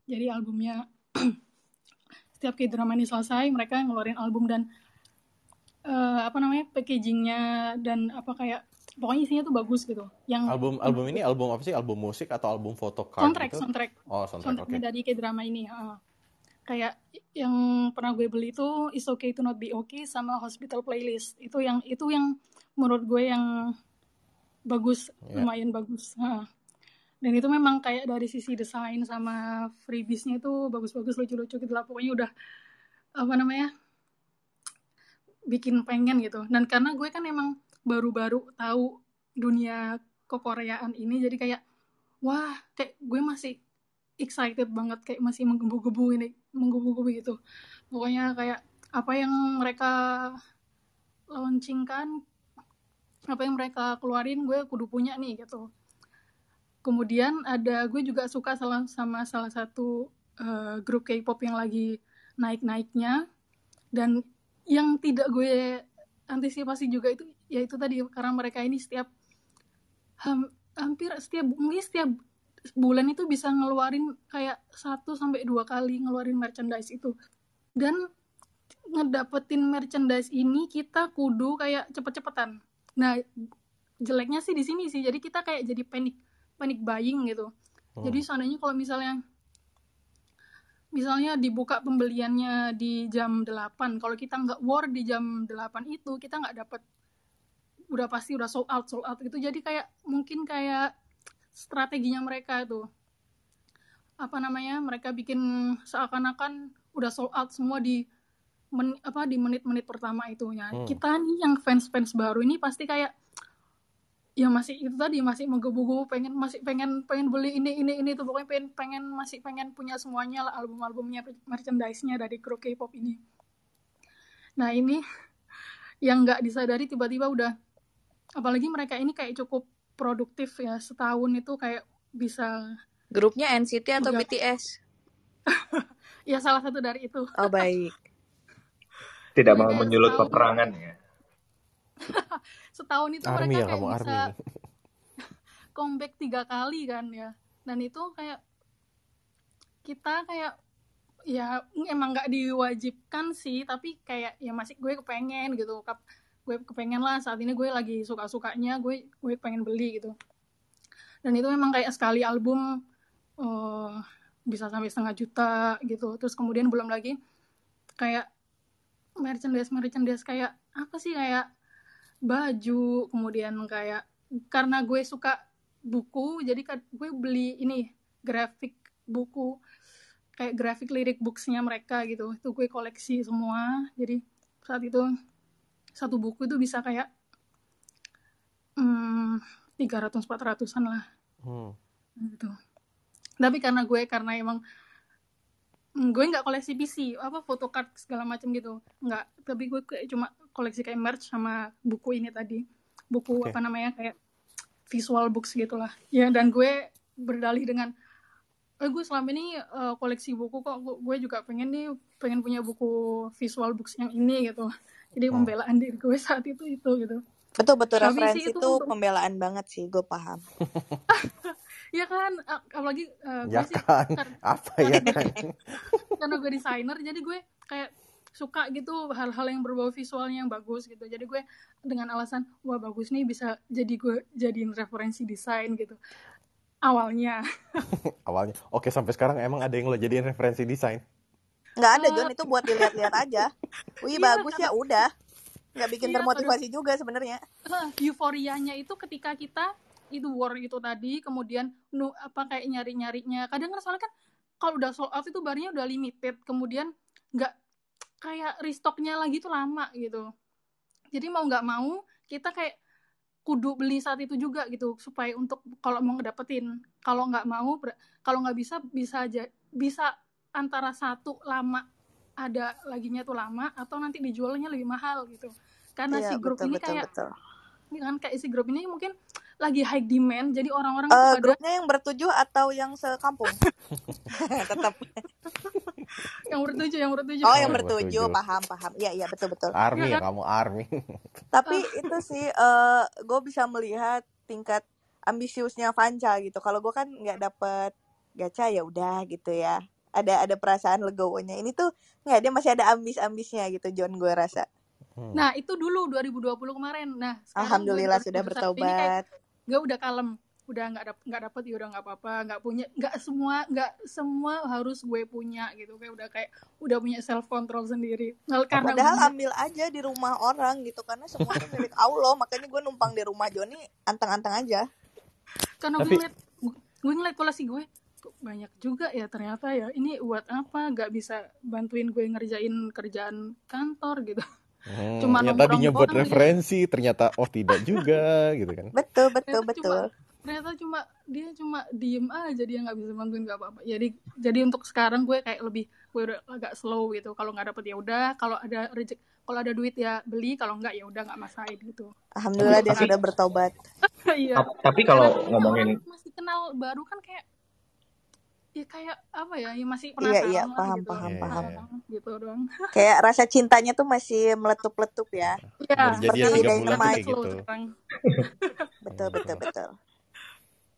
jadi albumnya setiap kayak drama ini selesai mereka ngeluarin album dan uh, apa namanya packagingnya dan apa kayak pokoknya isinya tuh bagus gitu yang album album ini album apa sih album musik atau album foto soundtrack gitu? soundtrack oh soundtrack, soundtrack okay. dari kayak drama ini uh, kayak yang pernah gue beli itu It's Okay to Not Be Okay sama Hospital Playlist itu yang itu yang menurut gue yang bagus yeah. lumayan bagus uh. Dan itu memang kayak dari sisi desain sama freebiesnya itu bagus-bagus lucu-lucu gitu lah. Pokoknya udah apa namanya bikin pengen gitu. Dan karena gue kan emang baru-baru tahu dunia kekoreaan ini jadi kayak wah kayak gue masih excited banget kayak masih menggebu-gebu ini menggebu-gebu gitu. Pokoknya kayak apa yang mereka launchingkan apa yang mereka keluarin gue kudu punya nih gitu kemudian ada gue juga suka salah sama salah satu uh, grup K-pop yang lagi naik-naiknya. Dan yang tidak gue antisipasi juga itu ya itu tadi karena mereka ini setiap ham, hampir setiap mungkin setiap bulan itu bisa ngeluarin kayak satu sampai dua kali ngeluarin merchandise itu. Dan ngedapetin merchandise ini kita kudu kayak cepet-cepetan. Nah jeleknya sih di sini sih jadi kita kayak jadi panik panik buying gitu hmm. jadi seandainya kalau misalnya misalnya dibuka pembeliannya di jam 8 kalau kita nggak war di jam 8 itu kita nggak dapat udah pasti udah sold out sold out gitu jadi kayak mungkin kayak strateginya mereka itu apa namanya mereka bikin seakan-akan udah sold out semua di men, apa di menit-menit pertama itu ya hmm. kita nih yang fans-fans baru ini pasti kayak ya masih itu tadi masih menggebu-gebu pengen masih pengen pengen beli ini ini ini tuh pokoknya pengen pengen masih pengen punya semuanya lah album-albumnya merchandise-nya dari grup K-pop ini. Nah ini yang nggak disadari tiba-tiba udah apalagi mereka ini kayak cukup produktif ya setahun itu kayak bisa grupnya NCT atau udah... BTS ya salah satu dari itu. Oh baik. Tidak mau menyulut peperangan ya setahun itu army mereka ya, kayak kamu bisa army. comeback tiga kali kan ya. Dan itu kayak kita kayak ya emang nggak diwajibkan sih tapi kayak ya masih gue kepengen gitu. Gue kepengen lah saat ini gue lagi suka sukanya gue gue pengen beli gitu. Dan itu memang kayak sekali album uh, bisa sampai setengah juta gitu. Terus kemudian belum lagi kayak merchandise merchandise kayak apa sih kayak baju kemudian kayak karena gue suka buku jadi kan gue beli ini grafik buku kayak grafik lirik booksnya mereka gitu. Itu gue koleksi semua. Jadi saat itu satu buku itu bisa kayak hmm, tiga ratus empat ratusan lah. Hmm. gitu. Tapi karena gue karena emang gue nggak koleksi PC apa photocard segala macam gitu. Nggak tapi gue kayak cuma koleksi kayak merch sama buku ini tadi. Buku okay. apa namanya kayak visual books gitulah. Ya dan gue berdalih dengan eh, gue selama ini uh, koleksi buku kok. Gue juga pengen nih pengen punya buku visual books yang ini gitu. Jadi hmm. pembelaan diri gue saat itu itu gitu. Betul betul. Tapi referensi itu, itu untuk... pembelaan banget sih gue paham ya kan? Apalagi uh, ya sih, kan? apa ya kan? karena gue desainer jadi gue kayak suka gitu hal-hal yang berbau visualnya yang bagus gitu. Jadi gue dengan alasan wah bagus nih bisa jadi gue jadiin referensi desain gitu. Awalnya. Awalnya. Oke sampai sekarang emang ada yang lo jadiin referensi desain? Nggak ada John. Itu buat dilihat-lihat aja. Wih iya, bagus ya udah. Nggak bikin iya, termotivasi terus, juga sebenarnya. Euforianya itu ketika kita itu war itu tadi kemudian nu apa kayak nyari nyarinya kadang kan soalnya kan kalau udah sold out itu barnya udah limited kemudian nggak kayak restocknya lagi tuh lama gitu. Jadi mau nggak mau kita kayak kudu beli saat itu juga gitu supaya untuk kalau mau ngedapetin. Kalau nggak mau kalau nggak bisa bisa aja bisa antara satu lama ada laginya tuh lama atau nanti dijualnya lebih mahal gitu. Karena iya, si grup betul, ini betul, kayak betul. kan kayak si grup ini mungkin lagi high demand jadi orang-orang uh, grupnya yang bertujuh atau yang sekampung? Tetap yang bertujuh yang bertujuh. Oh yang bertujuh. paham paham. Iya iya betul betul. Army ya, kan? kamu army. Tapi itu sih uh, eh, gue bisa melihat tingkat ambisiusnya Vanca gitu. Kalau gue kan nggak dapet gacha ya udah gitu ya. Ada ada perasaan legowonya. Ini tuh nggak dia masih ada ambis-ambisnya gitu John gue rasa. Hmm. nah itu dulu 2020 kemarin. Nah alhamdulillah sudah bertobat gue udah kalem udah nggak dapet nggak dapet ya udah nggak apa-apa nggak punya nggak semua nggak semua harus gue punya gitu. Kayak udah kayak udah punya self control sendiri. Nah, karena padahal gue... ambil aja di rumah orang gitu karena semua itu milik Allah. Makanya gue numpang di rumah Joni antang-antang aja. Karena Tapi... gue ngeliat gue ngeliat polisi gue banyak juga ya ternyata ya ini buat apa? Nggak bisa bantuin gue ngerjain kerjaan kantor gitu Hmm, cuma ya tadinya buat referensi ternyata oh tidak juga gitu kan. Betul betul betul. ternyata cuma dia cuma diem aja dia nggak bisa bantuin gak apa-apa. Jadi jadi untuk sekarang gue kayak lebih gue udah agak slow gitu. Kalau nggak dapet ya udah. Kalau ada rejek kalau ada duit ya beli. Kalau nggak ya udah nggak masain gitu. Alhamdulillah dia sudah bertobat. Iya. Tapi kalau ngomongin masih kenal baru kan kayak ya kayak apa ya ya masih penasaran iya iya paham gitu. paham yeah, paham yeah. gitu doang kayak rasa cintanya tuh masih meletup-letup ya yeah. seperti tiga bulan gitu betul betul betul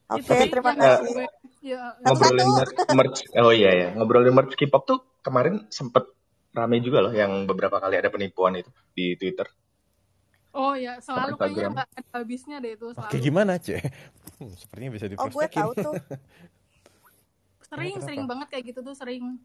Oke, okay, terima kasih. Ya, ngobrolin merch, oh iya ya, ngobrolin merch K-pop tuh kemarin sempet rame juga loh yang beberapa kali ada penipuan itu di Twitter. Oh ya, selalu kayaknya nggak ada habisnya deh itu. Selalu. Oke, gimana cek? Hmm, sepertinya bisa diprospekin. Oh, gue tahu tuh. Sering, sering banget kayak gitu tuh sering.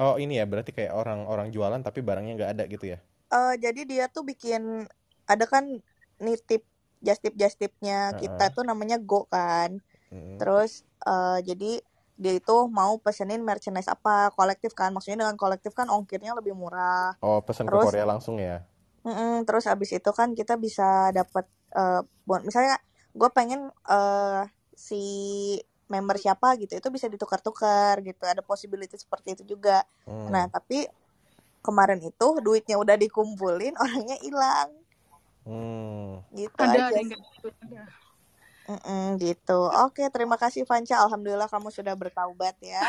Oh ini ya, berarti kayak orang-orang jualan tapi barangnya nggak ada gitu ya? Uh, jadi dia tuh bikin, ada kan nitip just tip just tipnya uh-uh. kita tuh namanya Go kan uh-huh. terus uh, jadi dia itu mau pesenin merchandise apa kolektif kan maksudnya dengan kolektif kan ongkirnya lebih murah oh pesen terus, ke Korea langsung ya mm-mm, terus abis itu kan kita bisa dapat uh, eh, misalnya gue pengen uh, si member siapa gitu itu bisa ditukar-tukar gitu ada possibility seperti itu juga hmm. nah tapi kemarin itu duitnya udah dikumpulin orangnya hilang Hmm. Gitu ada, aja. Ada, gitu. Mm -mm, gitu. Oke, terima kasih Vanca. Alhamdulillah kamu sudah bertaubat ya.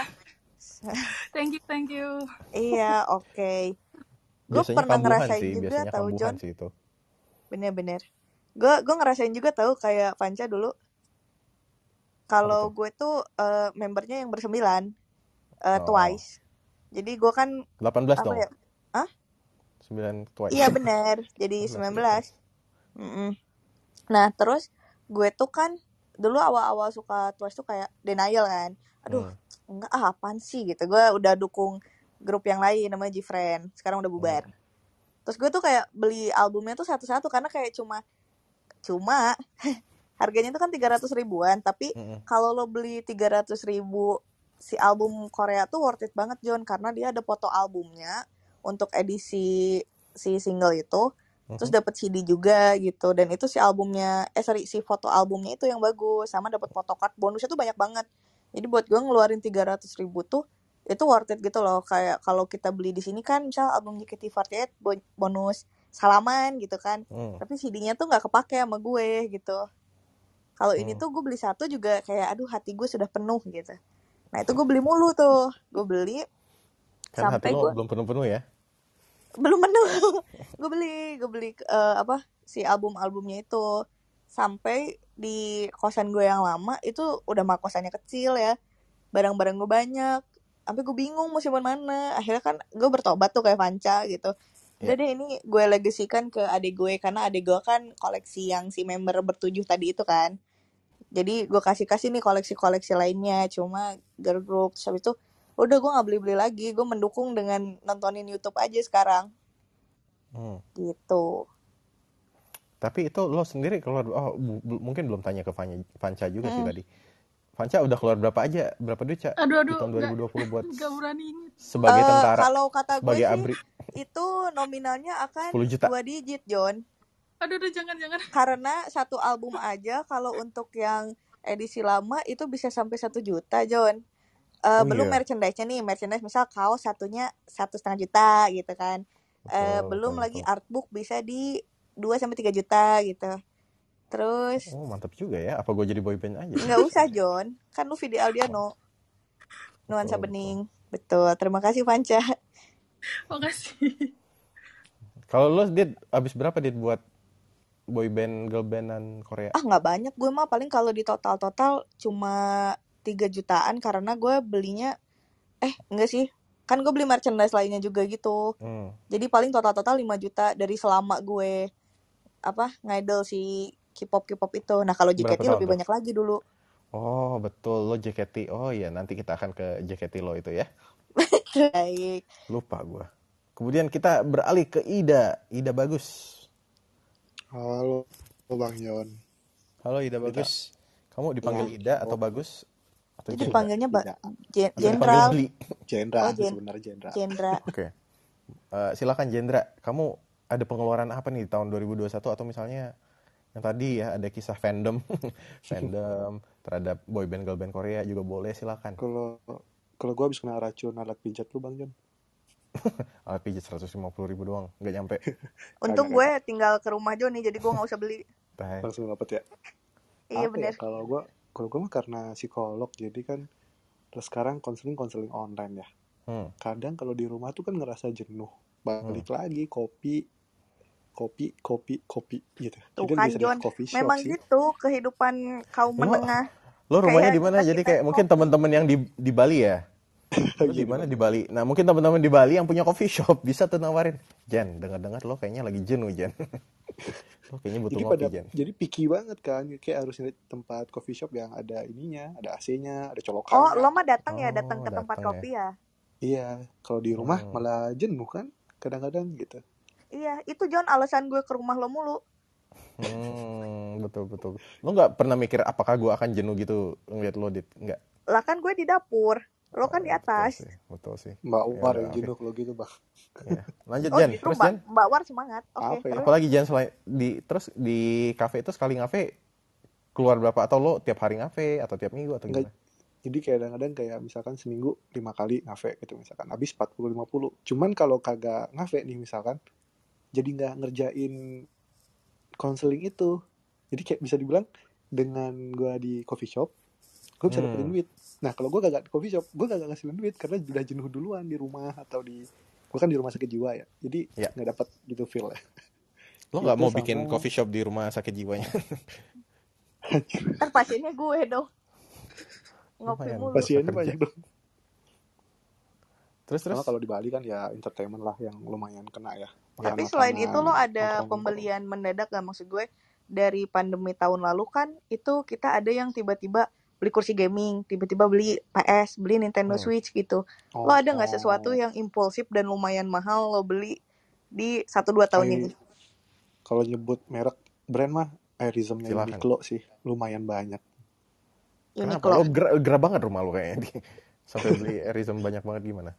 thank you, thank you. iya, oke. Okay. Gue pernah ngerasain sih, juga tahu John. Bener-bener. Gue gue ngerasain juga tahu kayak Vanca dulu. Kalau gue tuh uh, membernya yang bersembilan, uh, oh. twice. Jadi gue kan 18 dong. Ya? Hah? 9 twice. Iya bener. Jadi 19. Mm-mm. Nah terus gue tuh kan dulu awal-awal suka Twice tuh kayak denial kan. Aduh hmm. enggak ah apaan sih gitu. Gue udah dukung grup yang lain namanya G-Friend. Sekarang udah bubar. Hmm. Terus gue tuh kayak beli albumnya tuh satu-satu karena kayak cuma cuma harganya tuh kan tiga ratus ribuan tapi hmm. kalau lo beli tiga ratus ribu si album Korea tuh worth it banget John karena dia ada foto albumnya untuk edisi si single itu terus dapat CD juga gitu. Dan itu si albumnya eh sorry si foto albumnya itu yang bagus sama dapat photocard bonusnya tuh banyak banget. Jadi buat gue ngeluarin tiga ratus ribu tuh itu worth it gitu loh. Kayak kalau kita beli di sini kan misal album JKT48 bonus salaman gitu kan hmm. tapi CD-nya tuh nggak kepake sama gue gitu kalau hmm. ini tuh gue beli satu juga kayak aduh hati gue sudah penuh gitu. Nah itu gue beli mulu tuh. Gue beli kan sampai gue belum penuh-penuh ya? Belum penuh. Gue beli gue beli uh, apa si album albumnya itu. Sampai di kosan gue yang lama itu udah mah kosannya kecil ya. Barang-barang gue banyak. Sampai gue bingung mau simpan mana. Akhirnya kan gue bertobat tuh kayak Vanca gitu. Yeah. deh ini gue legasikan ke adik gue. Karena adik gue kan koleksi yang si member bertujuh tadi itu kan jadi gue kasih kasih nih koleksi-koleksi lainnya. Cuma girl group habis itu udah gue nggak beli beli lagi. Gue mendukung dengan nontonin YouTube aja sekarang. Hmm. gitu. Tapi itu lo sendiri keluar oh mungkin belum tanya ke Vanca juga hmm. sih tadi. Vanca udah keluar berapa aja? Berapa duit cak aduh, aduh, di tahun 2020 gak, buat gak berani inget. sebagai uh, tentara kalau kata gue sebagai sih, abri. itu nominalnya akan 10 juta. dua digit John aduh, aduh jangan jangan. Karena satu album aja kalau untuk yang edisi lama itu bisa sampai satu juta John. Uh, oh, belum iya. merchandise-nya nih. Merchandise misal kaos satunya satu setengah juta gitu kan. Uh, oh, belum oh, lagi artbook bisa di 2 sampai tiga juta gitu. Terus oh mantap juga ya. Apa gue jadi boyband aja? Nggak usah John. Kan lu video Aldiano nuansa oh, bening. Betul. Terima kasih Panca makasih. Kalau lo dia abis berapa dia buat boy band girl bandan Korea? Ah nggak banyak, gue mah paling kalau di total total cuma tiga jutaan karena gue belinya eh enggak sih. Kan gue beli merchandise lainnya juga gitu. Hmm. jadi paling total total 5 juta dari selama gue apa ngidol si K-pop K-pop itu. Nah kalau JKT lebih tuh? banyak lagi dulu. Oh betul. Lo JKT oh iya. Nanti kita akan ke JKT lo itu ya. Baik. Lupa gue kemudian kita beralih ke Ida. Ida bagus halo Bang Yon halo Ida bagus kamu dipanggil ya. Ida atau oh. bagus atau Jadi dipanggilnya Mbak Jenderal. Jenderal oh, sebenarnya Jenderal. Jenderal. Oke. Okay. Uh, eh, silakan Jendra, kamu ada pengeluaran apa nih di tahun 2021 atau misalnya yang tadi ya ada kisah fandom fandom terhadap boyband girlband Korea juga boleh silakan. Kalau kalau gue habis kena racun alat pijat lu bang Jon. alat pijat seratus lima puluh ribu doang, nggak nyampe. Untung gue tinggal ke rumah Joni jadi gue nggak usah beli. Langsung dapet ya. Iya benar. Ya, kalau gue kalau gue mah karena psikolog jadi kan terus sekarang konseling konseling online ya hmm. kadang kalau di rumah tuh kan ngerasa jenuh balik hmm. lagi kopi kopi kopi kopi gitu tuh jadi kan John memang sih. gitu kehidupan kaum menengah lo rumahnya di mana jadi kayak mungkin teman-teman yang di di Bali ya di mana di Bali nah mungkin teman-teman di Bali yang punya coffee shop bisa tuh nawarin Jen dengar-dengar lo kayaknya lagi jenuh Jen Oh, kayaknya butuh jadi ngopi, pada, Jadi picky banget kan, kayak harus nyari tempat coffee shop yang ada ininya, ada AC-nya, ada colokan. Oh, lo mah datang ya, datang ke tempat ya. kopi ya? Iya, kalau di rumah hmm. malah jenuh kan, kadang-kadang gitu. Iya, itu John alasan gue ke rumah lo mulu. Hmm, betul betul. Lo nggak pernah mikir apakah gue akan jenuh gitu ngeliat lo dit? Nggak. Lah kan gue di dapur. Lo kan di atas. Betul sih. Betul sih. Mbak Umar ya, yang jenuh kalau gitu, Bang. Ya. Lanjut oh, Jan, gitu, terus Mbak, Jan. Mbak War semangat. Oke. Okay, ya? Apalagi Jan selain di terus di kafe itu sekali ngafe keluar berapa atau lo tiap hari ngafe atau tiap minggu atau gimana? Jadi kadang-kadang kayak misalkan seminggu lima kali ngafe gitu misalkan habis 40 50. Cuman kalau kagak ngafe nih misalkan jadi nggak ngerjain konseling itu. Jadi kayak bisa dibilang dengan gua di coffee shop gue bisa hmm. dapetin duit nah kalau gue gak coffee shop gue gak ngasih duit karena udah jenuh duluan di rumah atau di gue kan di rumah sakit jiwa ya. Jadi ya. nggak dapat gitu feel. Ya lo nggak mau sama... bikin coffee shop di rumah sakit jiwanya? Kan pasiennya gue dong. Ngopi mulu. pasiennya banyak dong. Terus terus? Kalau di Bali kan ya entertainment lah yang lumayan kena ya. Tapi selain itu lo ada pembelian mendadak gak maksud gue dari pandemi tahun lalu kan itu kita ada yang tiba-tiba beli kursi gaming, tiba-tiba beli PS, beli Nintendo hmm. Switch gitu. Oh, lo ada nggak sesuatu yang impulsif dan lumayan mahal lo beli di satu dua tahun ini? Kalau nyebut merek brand mah Airismnya Uniqlo sih, lumayan banyak. Uniqlo. Lo gerah, gerah banget rumah lo kayaknya. Sampai beli Airism banyak banget gimana?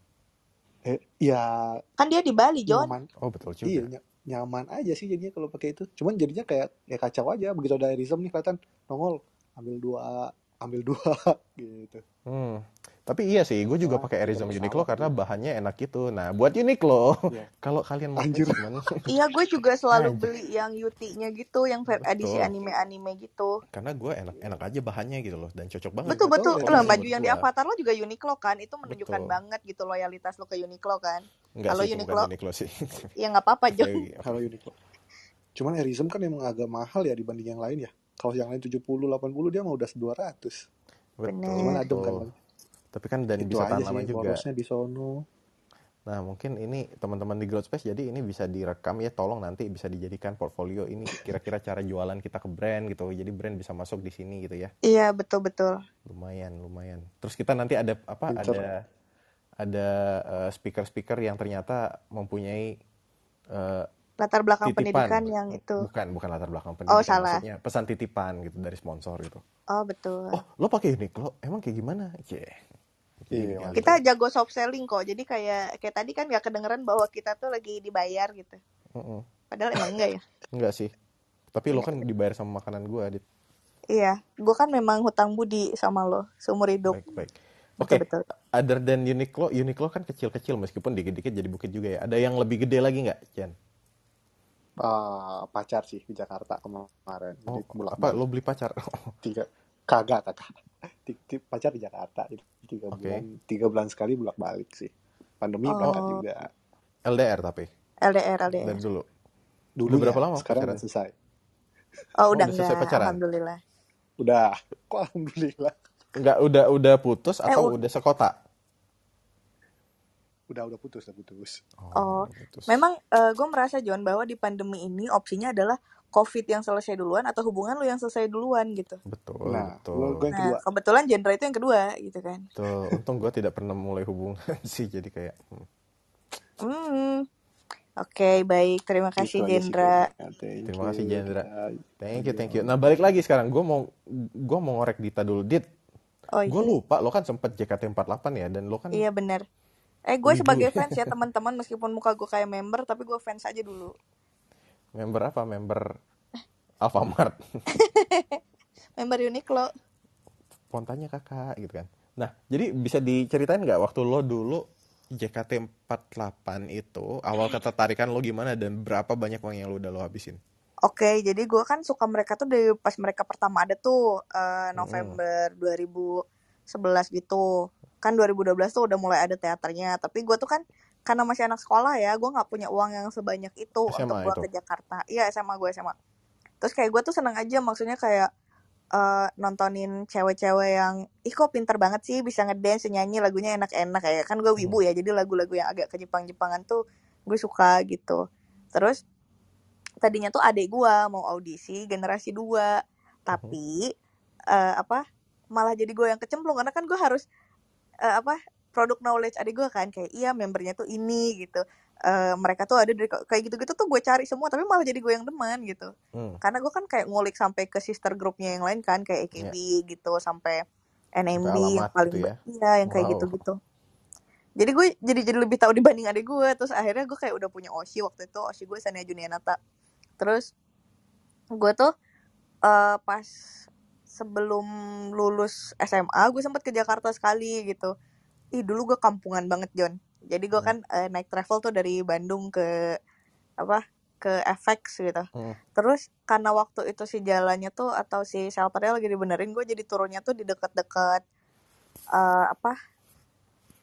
Eh, ya kan dia di Bali, John. Nyaman. Oh, betul juga. Iya, nyaman aja sih jadinya kalau pakai itu. Cuman jadinya kayak ya kacau aja begitu ada Airism nih kelihatan nongol ambil dua ambil dua gitu. Hmm. Tapi iya sih, gue juga pakai Arizona Uniqlo karena bahannya enak gitu. Nah, buat Uniqlo, yeah. kalau kalian mau Anjir. iya, gue juga selalu Anjir. beli yang Yuti-nya gitu, yang edisi anime-anime gitu. Karena gue enak-enak aja bahannya gitu loh, dan cocok banget. Betul betul. Loh, baju yang di Avatar lo juga Uniqlo kan, itu menunjukkan betul. banget gitu loyalitas lo ke Uniqlo kan. Kalau Uniqlo, Uniqlo sih. ya nggak apa-apa John. Kalau Uniqlo. Cuman Arizona kan emang agak mahal ya dibanding yang lain ya. Kalau yang lain 70 80 dia mau udah 200. Betul. Cuman adem kan. Tapi kan dan bisa tahan lama juga. di sono. Nah, mungkin ini teman-teman di Growth Space jadi ini bisa direkam ya, tolong nanti bisa dijadikan portfolio ini kira-kira cara jualan kita ke brand gitu. Jadi brand bisa masuk di sini gitu ya. Iya, betul betul. Lumayan, lumayan. Terus kita nanti ada apa? Pincer. Ada ada uh, speaker-speaker yang ternyata mempunyai uh, latar belakang titipan. pendidikan yang itu bukan bukan latar belakang oh, pendidikan oh, salah. maksudnya pesan titipan gitu dari sponsor gitu oh betul oh lo pakai Uniqlo emang kayak gimana yeah. Iya. Kita jago soft selling kok. Jadi kayak kayak tadi kan gak kedengeran bahwa kita tuh lagi dibayar gitu. Uh -uh. Padahal emang enggak ya? enggak sih. Tapi lo kan dibayar sama makanan gue, Adit. Iya, gue kan memang hutang budi sama lo seumur hidup. Baik, baik. Oke, okay. other than Uniqlo, Uniqlo kan kecil-kecil meskipun dikit-dikit jadi bukit juga ya. Ada yang lebih gede lagi nggak, Jan? Uh, pacar sih di Jakarta kemarin. Oh, Jadi apa lo beli pacar? tiga kagak kagak. pacar di Jakarta itu tiga okay. bulan tiga bulan sekali bolak balik sih. Pandemi oh. berangkat juga. LDR tapi. LDR LDR. Dan dulu. Dulu, dulu berapa ya, lama? Sekarang udah selesai. Oh, udah, oh, udah selesai pacaran. Alhamdulillah. Udah. Kok alhamdulillah? Enggak, udah udah putus eh, atau eh, udah sekota? Udah udah putus, udah putus. Oh, oh putus. memang uh, eh, gue merasa John bahwa di pandemi ini opsinya adalah COVID yang selesai duluan atau hubungan lu yang selesai duluan gitu. Betul, nah, betul. Gue yang kedua. Nah, kebetulan genre itu yang kedua gitu kan. Tuh, untung gue tidak pernah mulai hubungan sih, jadi kayak. Hmm. hmm. Oke, okay, baik. Terima kasih Jendra. Terima kasih Jendra. Thank you, thank you. Nah, balik lagi sekarang. Gue mau gue mau ngorek Dita dulu. Dit. Oh, iya. Gue lupa lo kan sempet JKT48 ya dan lo kan Iya benar. Eh gue sebagai fans ya teman-teman meskipun muka gue kayak member tapi gue fans aja dulu. Member apa? Member Alfamart. member Uniqlo. Spontannya kakak gitu kan. Nah, jadi bisa diceritain nggak waktu lo dulu JKT48 itu awal ketertarikan lo gimana dan berapa banyak uang yang lo udah lo habisin? Oke, jadi gue kan suka mereka tuh dari pas mereka pertama ada tuh uh, November hmm. 2011 gitu. Kan 2012 tuh udah mulai ada teaternya. Tapi gue tuh kan karena masih anak sekolah ya, gue nggak punya uang yang sebanyak itu SMA untuk gue ke Jakarta. Iya SMA gue SMA. Terus kayak gue tuh seneng aja, maksudnya kayak uh, nontonin cewek-cewek yang ih kok pinter banget sih bisa ngedance nyanyi lagunya enak-enak kayak kan gue wibu ya jadi lagu-lagu yang agak ke Jepang-Jepangan tuh gue suka gitu terus tadinya tuh adik gue mau audisi generasi dua tapi uh, apa malah jadi gue yang kecemplung karena kan gue harus uh, apa produk knowledge adik gue kan kayak iya membernya tuh ini gitu uh, mereka tuh ada dari kayak gitu-gitu tuh gue cari semua tapi malah jadi gue yang demen gitu hmm. karena gue kan kayak ngulik sampai ke sister grupnya yang lain kan kayak EKB yeah. gitu sampai NMB yang paling gitu ya? iya yang kayak gitu-gitu jadi gue jadi jadi lebih tahu dibanding adik gue terus akhirnya gue kayak udah punya Oshi waktu itu Oshi gue Sania Junianata terus gue tuh uh, pas sebelum lulus SMA gue sempet ke Jakarta sekali gitu ih dulu gue kampungan banget John jadi gue hmm. kan uh, naik travel tuh dari Bandung ke apa ke FX gitu hmm. terus karena waktu itu si jalannya tuh atau si shelternya lagi dibenerin gue jadi turunnya tuh di deket-deket uh, apa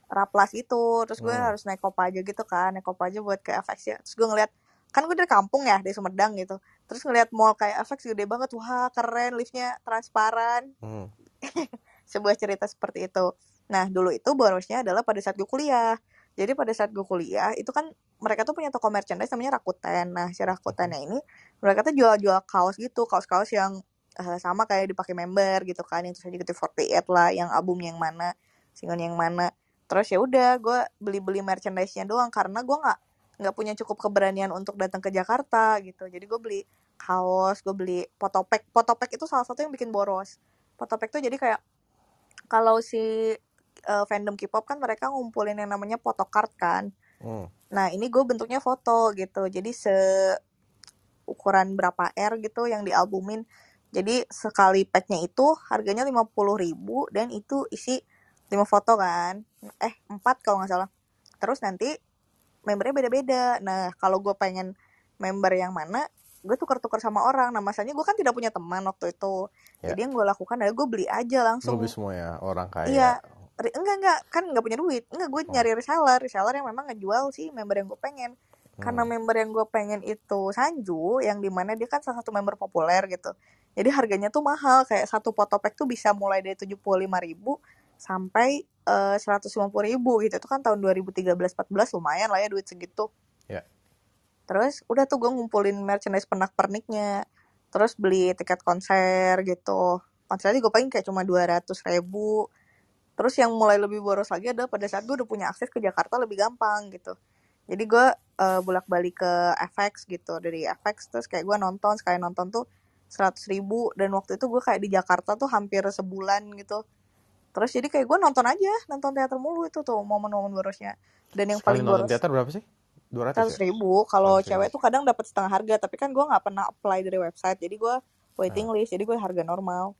Raplas itu terus gue hmm. harus naik aja gitu kan naik aja buat ke FX ya terus gue ngeliat kan gue dari kampung ya dari Sumedang gitu terus ngeliat mall kayak FX gede banget wah keren liftnya transparan hmm. sebuah cerita seperti itu nah dulu itu borosnya adalah pada saat gue kuliah jadi pada saat gue kuliah itu kan mereka tuh punya toko merchandise namanya Rakuten. Nah si Rakutennya ini mereka tuh jual-jual kaos gitu, kaos-kaos yang uh, sama kayak dipakai member gitu kan, yang terus gitu 48 lah, yang album yang mana, single yang mana. Terus ya udah gue beli-beli merchandise-nya doang karena gue nggak nggak punya cukup keberanian untuk datang ke Jakarta gitu. Jadi gue beli kaos, gue beli potopek. Potopek itu salah satu yang bikin boros. Potopek tuh jadi kayak kalau si uh, fandom K-pop kan mereka ngumpulin yang namanya photocard kan. Hmm. Nah ini gue bentuknya foto gitu, jadi se ukuran berapa R gitu yang dialbumin. Jadi sekali packnya itu harganya lima puluh ribu dan itu isi 5 foto kan. Eh 4 kalau nggak salah. Terus nanti membernya beda-beda. Nah kalau gue pengen member yang mana, gue tuker-tuker sama orang. Nah masanya gue kan tidak punya teman waktu itu. Ya. Jadi yang gue lakukan adalah gue beli aja langsung. Beli semua ya orang kaya. Iya, enggak enggak kan nggak punya duit enggak gue oh. nyari reseller reseller yang memang ngejual sih member yang gue pengen hmm. karena member yang gue pengen itu Sanju yang di mana dia kan salah satu member populer gitu jadi harganya tuh mahal kayak satu potopek tuh bisa mulai dari tujuh puluh lima ribu sampai seratus lima puluh ribu gitu. Itu kan tahun 2013-14 lumayan lah ya duit segitu. Yeah. terus udah tuh gue ngumpulin merchandise pernak perniknya. Terus beli tiket konser gitu. Konsernya gue paling kayak cuma dua ratus ribu. Terus yang mulai lebih boros lagi adalah pada saat gue udah punya akses ke Jakarta lebih gampang gitu. Jadi gue uh, bolak-balik ke FX gitu. Dari FX terus kayak gue nonton sekali nonton tuh seratus ribu. Dan waktu itu gue kayak di Jakarta tuh hampir sebulan gitu. Terus jadi kayak gue nonton aja nonton teater mulu itu tuh momen-momen borosnya. Dan yang sekali paling boros teater berapa sih? Dua ratus ya? ribu. Kalau cewek tuh kadang dapat setengah harga tapi kan gue nggak pernah apply dari website jadi gue waiting nah. list jadi gue harga normal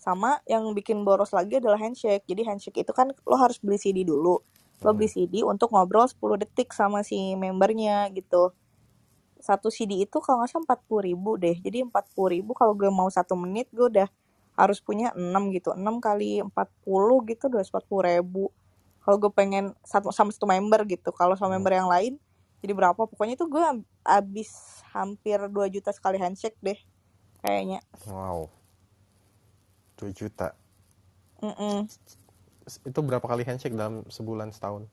sama yang bikin boros lagi adalah handshake jadi handshake itu kan lo harus beli CD dulu lo beli hmm. CD untuk ngobrol 10 detik sama si membernya gitu satu CD itu kalau nggak salah empat puluh ribu deh jadi empat puluh ribu kalau gue mau satu menit gue udah harus punya 6 gitu. 6 kali 40 gitu udah empat puluh ribu. Kalau gue pengen satu sama satu member gitu. Kalau sama hmm. member yang lain jadi berapa? Pokoknya itu gue habis hampir 2 juta sekali handshake deh kayaknya. Wow. 2 juta? Mm -mm. itu berapa kali handshake dalam sebulan setahun?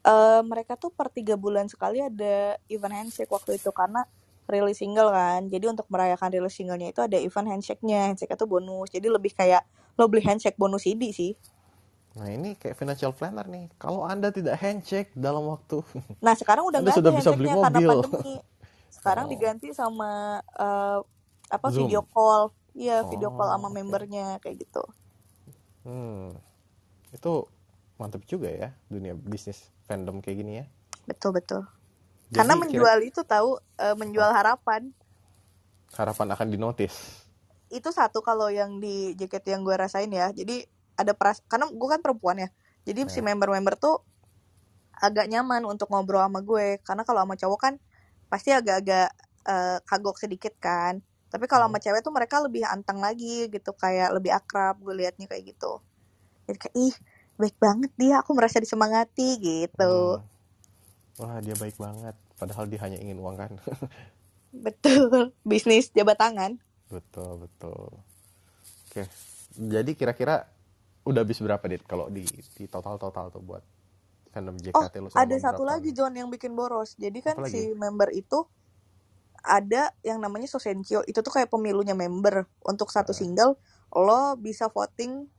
Uh, mereka tuh per tiga bulan sekali ada event handshake waktu itu. Karena rilis single kan jadi untuk merayakan rilis singlenya itu ada event handshake-nya handshake itu bonus jadi lebih kayak lo beli handshake bonus CD sih Nah ini kayak financial planner nih. Kalau anda tidak handshake dalam waktu, nah sekarang udah nggak sudah bisa beli mobil. karena pandemi. Sekarang oh. diganti sama uh, apa Zoom. video call, iya oh, video call sama okay. membernya kayak gitu. Hmm, itu mantap juga ya dunia bisnis fandom kayak gini ya. Betul betul. Jadi, Karena menjual kira... itu tahu uh, menjual harapan. Harapan akan dinotis. Itu satu kalau yang di jaket yang gue rasain ya. Jadi ada peras karena gue kan perempuan ya. Jadi yeah. si member-member tuh agak nyaman untuk ngobrol sama gue. Karena kalau sama cowok kan pasti agak-agak uh, kagok sedikit kan. Tapi kalau sama hmm. cewek tuh mereka lebih anteng lagi gitu, kayak lebih akrab gue liatnya kayak gitu. Jadi kayak ih baik banget dia, aku merasa disemangati gitu. Hmm wah dia baik banget. Padahal dia hanya ingin uang kan? Betul. Bisnis jabat tangan. Betul betul. Oke. Jadi kira-kira udah habis berapa dit? Kalau di di total total tuh buat fandom JKT oh, lo ada satu lagi John yang bikin boros. Jadi kan si member itu ada yang namanya Sosencio itu tuh kayak pemilunya member. Untuk satu single lo bisa voting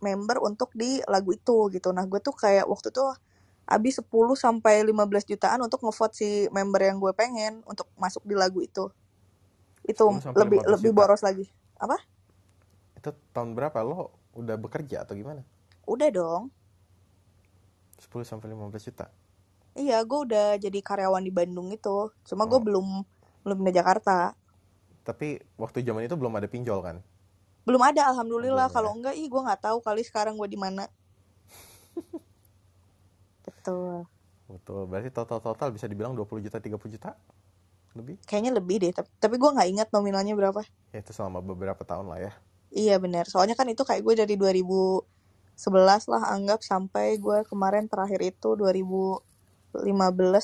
member untuk di lagu itu gitu. Nah gue tuh kayak waktu tuh habis 10 sampai 15 jutaan untuk ngevote si member yang gue pengen untuk masuk di lagu itu. Itu lebih lebih juta. boros lagi. Apa? Itu tahun berapa lo udah bekerja atau gimana? Udah dong. 10 sampai 15 juta. Iya, gue udah jadi karyawan di Bandung itu. Cuma oh. gue belum belum di Jakarta. Tapi waktu zaman itu belum ada pinjol kan? Belum ada, alhamdulillah. Kalau ya? enggak, ih gue nggak tahu kali sekarang gue di mana. Betul. Betul. Berarti total-total bisa dibilang 20 juta, 30 juta? Lebih? Kayaknya lebih deh. Tapi, tapi gue nggak ingat nominalnya berapa. Ya itu selama beberapa tahun lah ya. Iya benar. Soalnya kan itu kayak gue dari 2011 lah anggap sampai gue kemarin terakhir itu 2015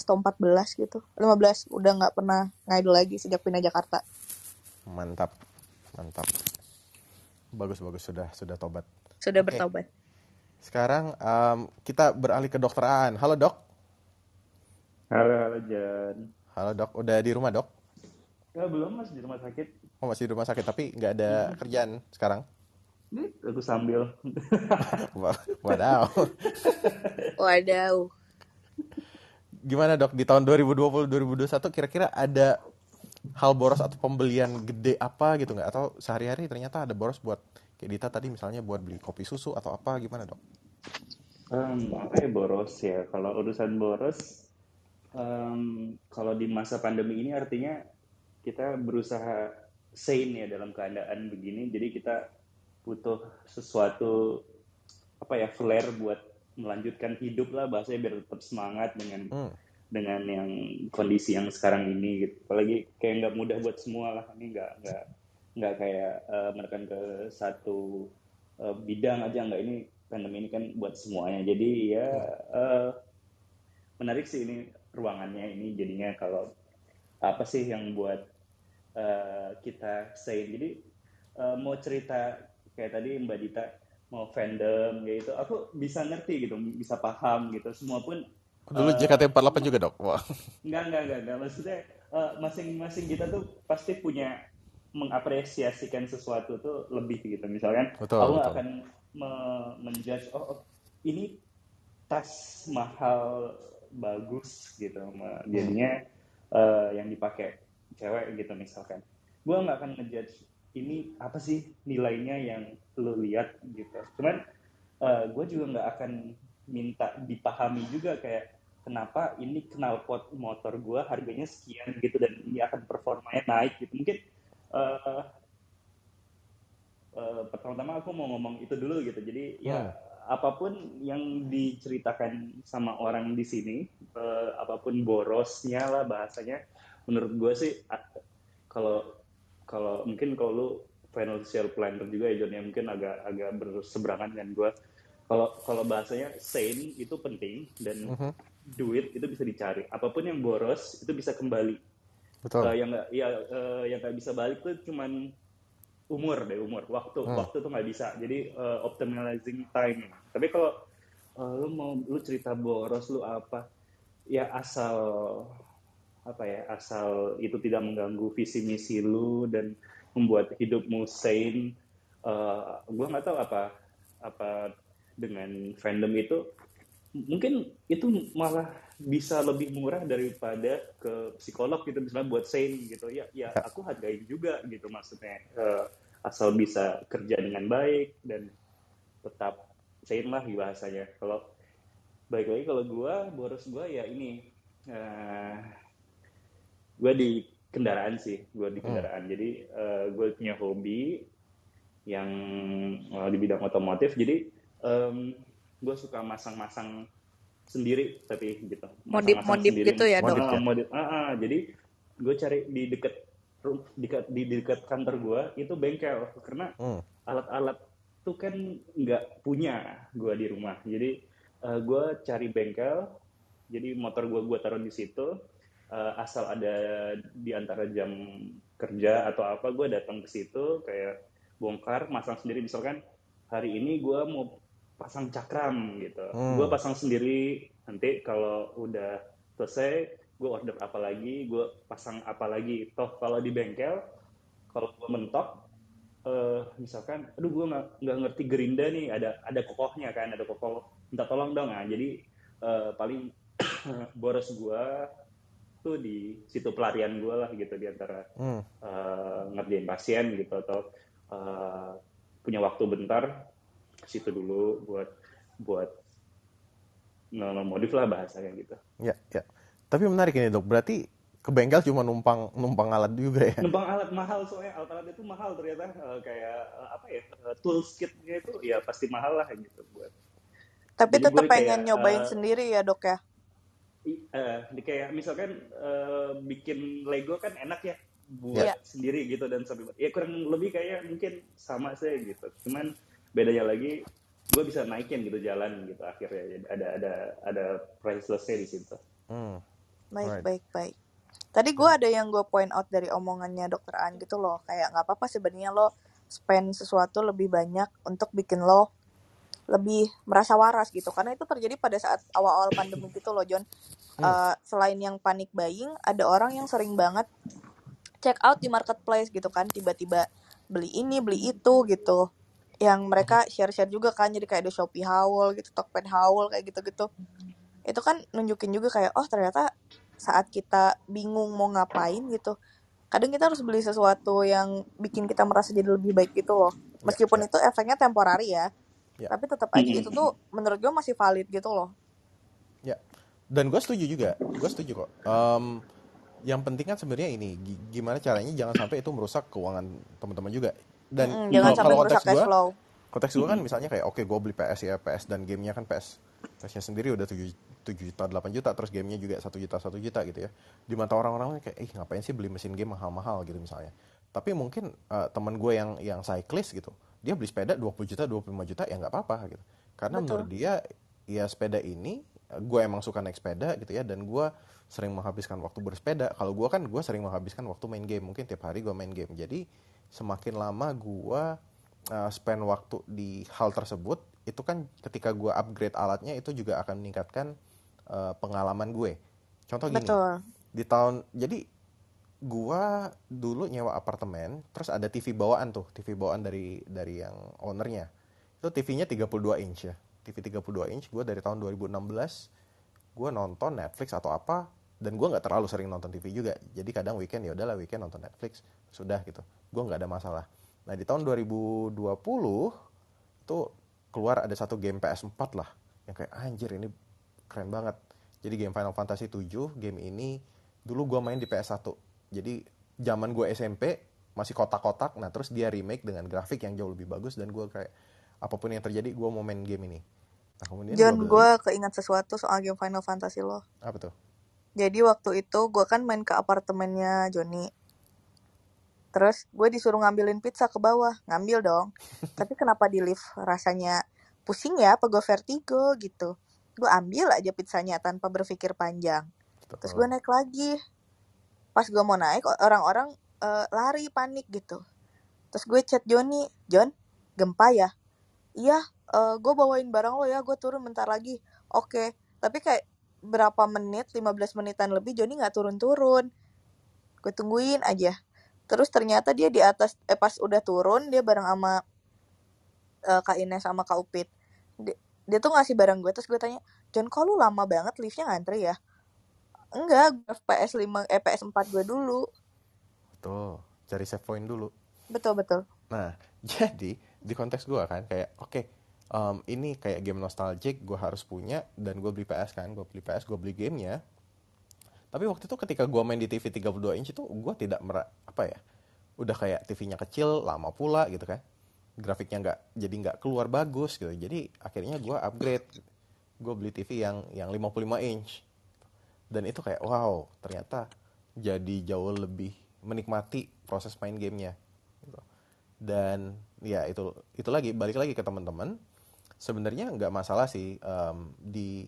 atau 14 gitu. 15 udah nggak pernah ngidol lagi sejak pindah Jakarta. Mantap. Mantap. Bagus bagus sudah sudah tobat. Sudah okay. bertobat. Sekarang um, kita beralih ke dokter Aan. Halo dok. Halo, halo Jan. Halo dok, udah di rumah dok? Ya, belum, masih di rumah sakit. Oh masih di rumah sakit, tapi nggak ada hmm. kerjaan sekarang? Ini aku sambil. Wadaw. Wadaw. Gimana dok, di tahun 2020-2021 kira-kira ada hal boros atau pembelian gede apa gitu nggak? Atau sehari-hari ternyata ada boros buat Kayak Dita tadi misalnya buat beli kopi susu atau apa gimana dok? Um, apa ya boros ya? Kalau urusan boros, um, kalau di masa pandemi ini artinya kita berusaha sane ya dalam keadaan begini. Jadi kita butuh sesuatu apa ya flare buat melanjutkan hidup lah bahasanya biar tetap semangat dengan hmm. dengan yang kondisi yang sekarang ini gitu. Apalagi kayak nggak mudah buat semua lah ini nggak nggak nggak kayak uh, menekan ke satu uh, bidang aja nggak. Ini pandemi ini kan buat semuanya. Jadi ya uh, menarik sih ini ruangannya ini jadinya. Kalau apa sih yang buat uh, kita say jadi uh, mau cerita kayak tadi Mbak Dita mau fandom gitu aku bisa ngerti gitu bisa paham gitu. Semua pun dulu uh, JKT48 juga dok. Wah. Nggak nggak nggak, nggak. maksudnya masing-masing uh, kita tuh pasti punya mengapresiasikan sesuatu tuh lebih gitu. Misalkan betul, aku betul. akan me menjudge oh, oh ini tas mahal bagus gitu. Jadinya hmm. uh, yang dipakai cewek gitu misalkan. Gue nggak akan ngejudge ini apa sih nilainya yang lo lihat? gitu. Cuman uh, eh, gue juga nggak akan minta dipahami juga kayak kenapa ini knalpot motor gue harganya sekian gitu dan ini akan performanya naik? gitu. Mungkin uh, uh, pertama-tama aku mau ngomong itu dulu gitu. Jadi ya hmm. apa pun yang diceritakan sama orang di sini, uh, apa pun borosnya lah bahasanya, menurut gue sih kalau kalau mungkin kalau lu financial planner juga ya John ya mungkin agak agak berseberangan dengan gue. Kalau kalau bahasanya sane itu penting dan uh -huh. duit itu bisa dicari. Apa pun yang boros itu bisa kembali Betul. Uh, yang nggak ya uh, yang nggak bisa balik tuh cuman umur deh umur. Waktu hmm. waktu tuh nggak bisa. Jadi uh, optimizing time. Tapi kalau uh, lu mau lu cerita boros lu apa? Ya asal apa ya asal itu tidak mengganggu visi misi lu dan membuat hidupmu sane uh, gue nggak tahu apa apa dengan fandom itu mungkin itu malah bisa lebih murah daripada ke psikolog gitu misalnya buat sane gitu ya ya, ya. aku hargain juga gitu maksudnya uh, asal bisa kerja dengan baik dan tetap sane lah bahasanya kalau baik lagi kalau gue boros gue ya ini uh, gue di kendaraan sih gue di hmm. kendaraan hmm. jadi uh, eh, gue punya hobi yang uh, di bidang otomotif jadi um, gue suka masang-masang sendiri tapi gitu. Modif modif gitu ya dok uh, modif. Uh, uh, jadi gue cari di deket di dekat di dekat kantor gue itu bengkel. Karena hmm. alat-alat tuh kan nggak punya gue di rumah. Jadi uh, gue cari bengkel. Jadi motor gue gue taruh di situ. Uh, asal ada di antara jam kerja atau apa gue datang ke situ kayak bongkar masang sendiri. Misalkan hari ini gue mau pasang cakram gitu. Hmm. gue pasang sendiri. Nanti kalau udah selesai gue order apa lagi gue pasang apa lagi. Toh kalau di bengkel kalau gue mentok uh, misalkan aduh gue nggak ngerti gerinda nih. Ada ada kokohnya kan ada kokoh minta tolong dong. Nah jadi uh, paling boros gue tuh di situ pelarian gue lah gitu di antara hmm. uh, ngerjain pasien gitu atau uh, punya waktu bentar situ dulu buat buat modif lah bahasanya gitu. Ya, ya. Tapi menarik ini dok. Berarti ke bengkel cuma numpang numpang alat juga ya? Numpang alat mahal soalnya alat-alat itu mahal ternyata uh, kayak uh, apa ya uh, tools kitnya itu ya pasti mahal lah gitu buat. Tapi tetap pengen kayak, nyobain uh, sendiri ya dok ya? uh, kayak misalkan uh, bikin Lego kan enak ya buat yeah. sendiri gitu dan sampai ya kurang lebih kayak mungkin sama sih gitu cuman bedanya lagi gue bisa naikin gitu jalan gitu akhirnya. Jadi ada ada ada pricelessnya di situ. Hmm. baik right. baik baik. Tadi gue ada yang gue point out dari omongannya dokter An gitu loh. Kayak nggak apa-apa sebenarnya lo spend sesuatu lebih banyak untuk bikin lo lebih merasa waras gitu. Karena itu terjadi pada saat awal-awal pandemi gitu loh John. Hmm. uh, selain yang panik buying ada orang yang sering banget check out di marketplace gitu kan. Tiba-tiba beli ini beli itu gitu yang mereka share-share juga kan jadi kayak ada Shopee Haul gitu Tokped Haul kayak gitu-gitu. Itu kan nunjukin juga kayak oh ternyata saat kita bingung mau ngapain gitu. Kadang kita harus beli sesuatu yang bikin kita merasa jadi lebih baik gitu loh. Ya, meskipun ya. itu efeknya temporari ya ya. tapi tetap aja itu tuh menurut gue masih valid gitu loh. Ya dan gue setuju juga gue setuju kok. Um, yang penting kan sebenarnya ini gimana caranya jangan sampai itu merusak keuangan teman-teman juga dan mm, jangan sampai merusak cash flow. konteks gue kan misalnya kayak oke okay, gue beli PS ya PS dan gamenya kan PS PS-nya sendiri udah 7, 7 juta 8 juta terus gamenya juga satu juta satu juta gitu ya. Di mata orang-orang kayak eh ngapain sih beli mesin game mahal-mahal? gitu misalnya. Tapi mungkin uh, teman gue yang yang cyclist gitu dia beli sepeda 20 juta 25 juta ya nggak apa-apa gitu. Karena Betul. menurut dia ya sepeda ini gue emang suka naik sepeda gitu ya dan gue sering menghabiskan waktu bersepeda. Kalau gue kan gue sering menghabiskan waktu main game mungkin tiap hari gue main game. Jadi semakin lama gue uh, spend waktu di hal tersebut itu kan ketika gue upgrade alatnya itu juga akan meningkatkan uh, pengalaman gue contoh gini Betul. di tahun jadi gua dulu nyewa apartemen, terus ada TV bawaan tuh, TV bawaan dari dari yang ownernya. Itu TV-nya 32 inch ya. TV 32 inch gua dari tahun 2016 gua nonton Netflix atau apa dan gua nggak terlalu sering nonton TV juga. Jadi kadang weekend ya udahlah weekend nonton Netflix, sudah gitu. Gua nggak ada masalah. Nah, di tahun 2020 itu keluar ada satu game PS4 lah. Yang kayak anjir ini keren banget. Jadi game Final Fantasy 7, game ini dulu gua main di PS1 jadi zaman gue SMP masih kotak-kotak. Nah terus dia remake dengan grafik yang jauh lebih bagus dan gue kayak apa pun yang terjadi gue mau main game ini. Nah, kemudian John gue keingat sesuatu soal game Final Fantasy lo. Apa tuh? Jadi waktu itu gue kan main ke apartemennya Joni terus gue disuruh ngambilin pizza ke bawah. Ngambil dong. Tapi kenapa di lift rasanya pusing ya apa gue vertigo gitu. Gue ambil aja pizzanya tanpa berpikir panjang. Terus gue naik lagi. Pas gue mau naik orang-orang uh, lari panik gitu. Terus gue chat Joni John gempa ya? Iya uh, gue bawain barang lo ya gue turun bentar lagi. Oke. Okay. tapi kayak berapa menit 15 menitan lebih Joni nggak turun-turun. Gue tungguin aja terus ternyata dia di atas eh pas udah turun dia bareng sama uh, Kak Ines sama Kak Upit. Dia, dia tuh ngasih barang gue terus gue tanya John kok lu lama banget liftnya ngantri ya? Enggak PS 5 eh PS 4 gue dulu. Betul cari save point dulu. Betul betul. Nah jadi di konteks gue kan kayak oke okay, um, ini kayak game nostalgic gue harus punya dan gue beli PS kan gue beli PS gue beli gamenya tapi waktu itu ketika gue main di TV 32 inch itu gue tidak mer apa ya udah kayak TV-nya kecil lama pula gitu kan. Grafiknya nggak jadi nggak keluar bagus gitu. Jadi akhirnya gue upgrade. Gue beli TV yang yang 55 inch. Dan itu kayak wow ternyata jadi jauh lebih menikmati proses main gamenya gitu. dan ya itu itu lagi balik lagi ke teman-teman. Sebenarnya nggak masalah sih um, di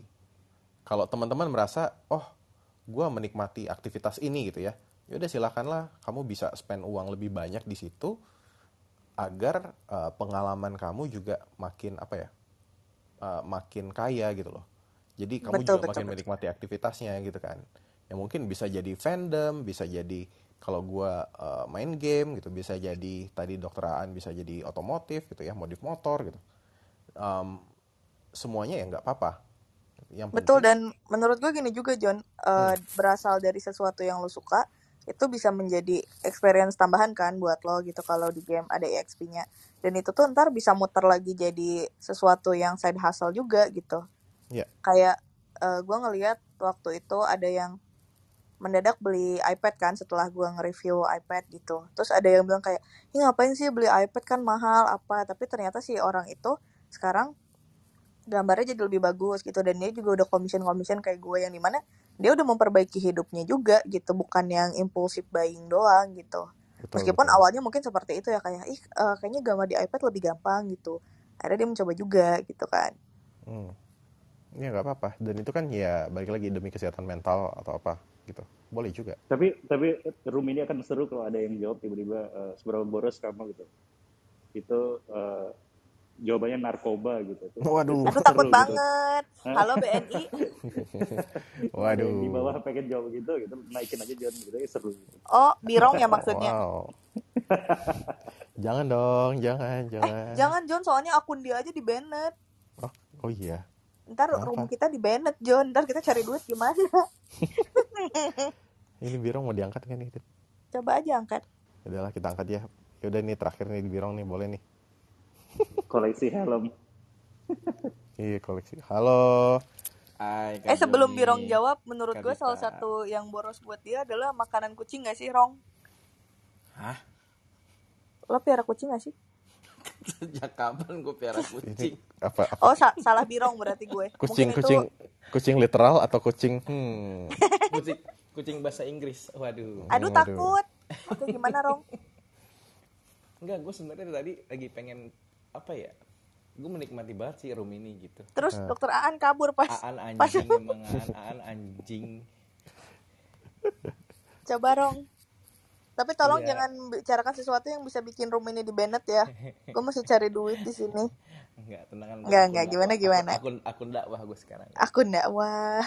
kalau teman-teman merasa oh gue menikmati aktivitas ini gitu ya. Yaudah silahkanlah kamu bisa spend uang lebih banyak di situ agar uh, pengalaman kamu juga makin apa ya uh, makin kaya gitu loh. Jadi kamu betul, juga betul, makin betul. menikmati aktivitasnya gitu kan. Ya mungkin bisa jadi fandom bisa jadi kalau gue uh, main game gitu bisa jadi tadi dokter Aan bisa jadi otomotif gitu ya modif motor gitu. Um, semuanya ya nggak apa-apa yang betul dan menurut gue gini juga John uh, hmm. berasal dari sesuatu yang lo suka itu bisa menjadi experience tambahan kan buat lo gitu kalau di game ada EXP-nya dan itu tuh ntar bisa muter lagi jadi sesuatu yang side hustle juga gitu. Yeah. kayak uh, eh, gue ngelihat waktu itu ada yang mendadak beli iPad kan setelah gue nge-review iPad gitu. Terus ada yang bilang kayak ini ngapain sih beli iPad? Kan mahal apa? Tapi ternyata si orang itu sekarang gambarnya jadi lebih bagus gitu. Dan dia juga udah commission commission kayak gue yang di mana dia udah memperbaiki hidupnya juga gitu bukan yang impulsif buying doang gitu. Betul, meskipun betul. awalnya mungkin seperti itu ya kayak ih uh, kayaknya gambar di iPad lebih gampang gitu. Akhirnya dia mencoba juga gitu kan. Hmm. ya nggak apa-apa. Dan itu kan ya balik lagi demi kesehatan mental atau apa gitu. Boleh juga. Tapi tapi room ini akan seru kalau ada yang jawab tiba-tiba uh, seberapa boros kamu gitu. Itu uh, jawabannya narkoba gitu. Waduh. aku takut gitu. banget. Halo BNI waduh. Di bawah pengen jawab gitu gitu naikin aja jangan gitu ya seru. Gitu. oh birong ya maksudnya? Wow. jangan dong jangan jangan eh, jangan. John soalnya akun dia aja di Bennett oh, oh iya? Ntar Kenapa? room kita di Bennett John. Ntar kita cari duit gimana? Ini Birong mau diangkat kan nih coba aja angkat. Udahlah kita angkat ya. Yaudah nih terakhir nih di Birong nih boleh nih koleksi helm iya koleksi halo Hai, eh sebelum Joni. Birong jawab, menurut gue salah satu yang boros buat dia adalah makanan kucing gak sih, Rong? Hah? Lo piara kucing gak sih? Sejak kapan gue piara kucing? apa, apa? Oh sa salah birong berarti gue. Kucing Mungkin kucing itu... kucing literal atau kucing hmm. kucing kucing bahasa Inggris. Waduh. Aduh, Waduh. takut. Oke gimana Rong? Enggak, gue sebenarnya tadi lagi pengen apa ya? Gue menikmati banget sih room ini gitu. Terus uh. dokter Aan kabur pas. Aan anjing pas... emang Aan, Aan anjing. Coba Rong. Tapi tolong yeah. jangan bicarakan sesuatu yang bisa bikin room ini di Bennett ya. gue masih cari duit di sini. Enggak, tenang kan. Enggak, enggak. Gimana, gimana? Akun, akun dakwah gue sekarang. Akun dakwah.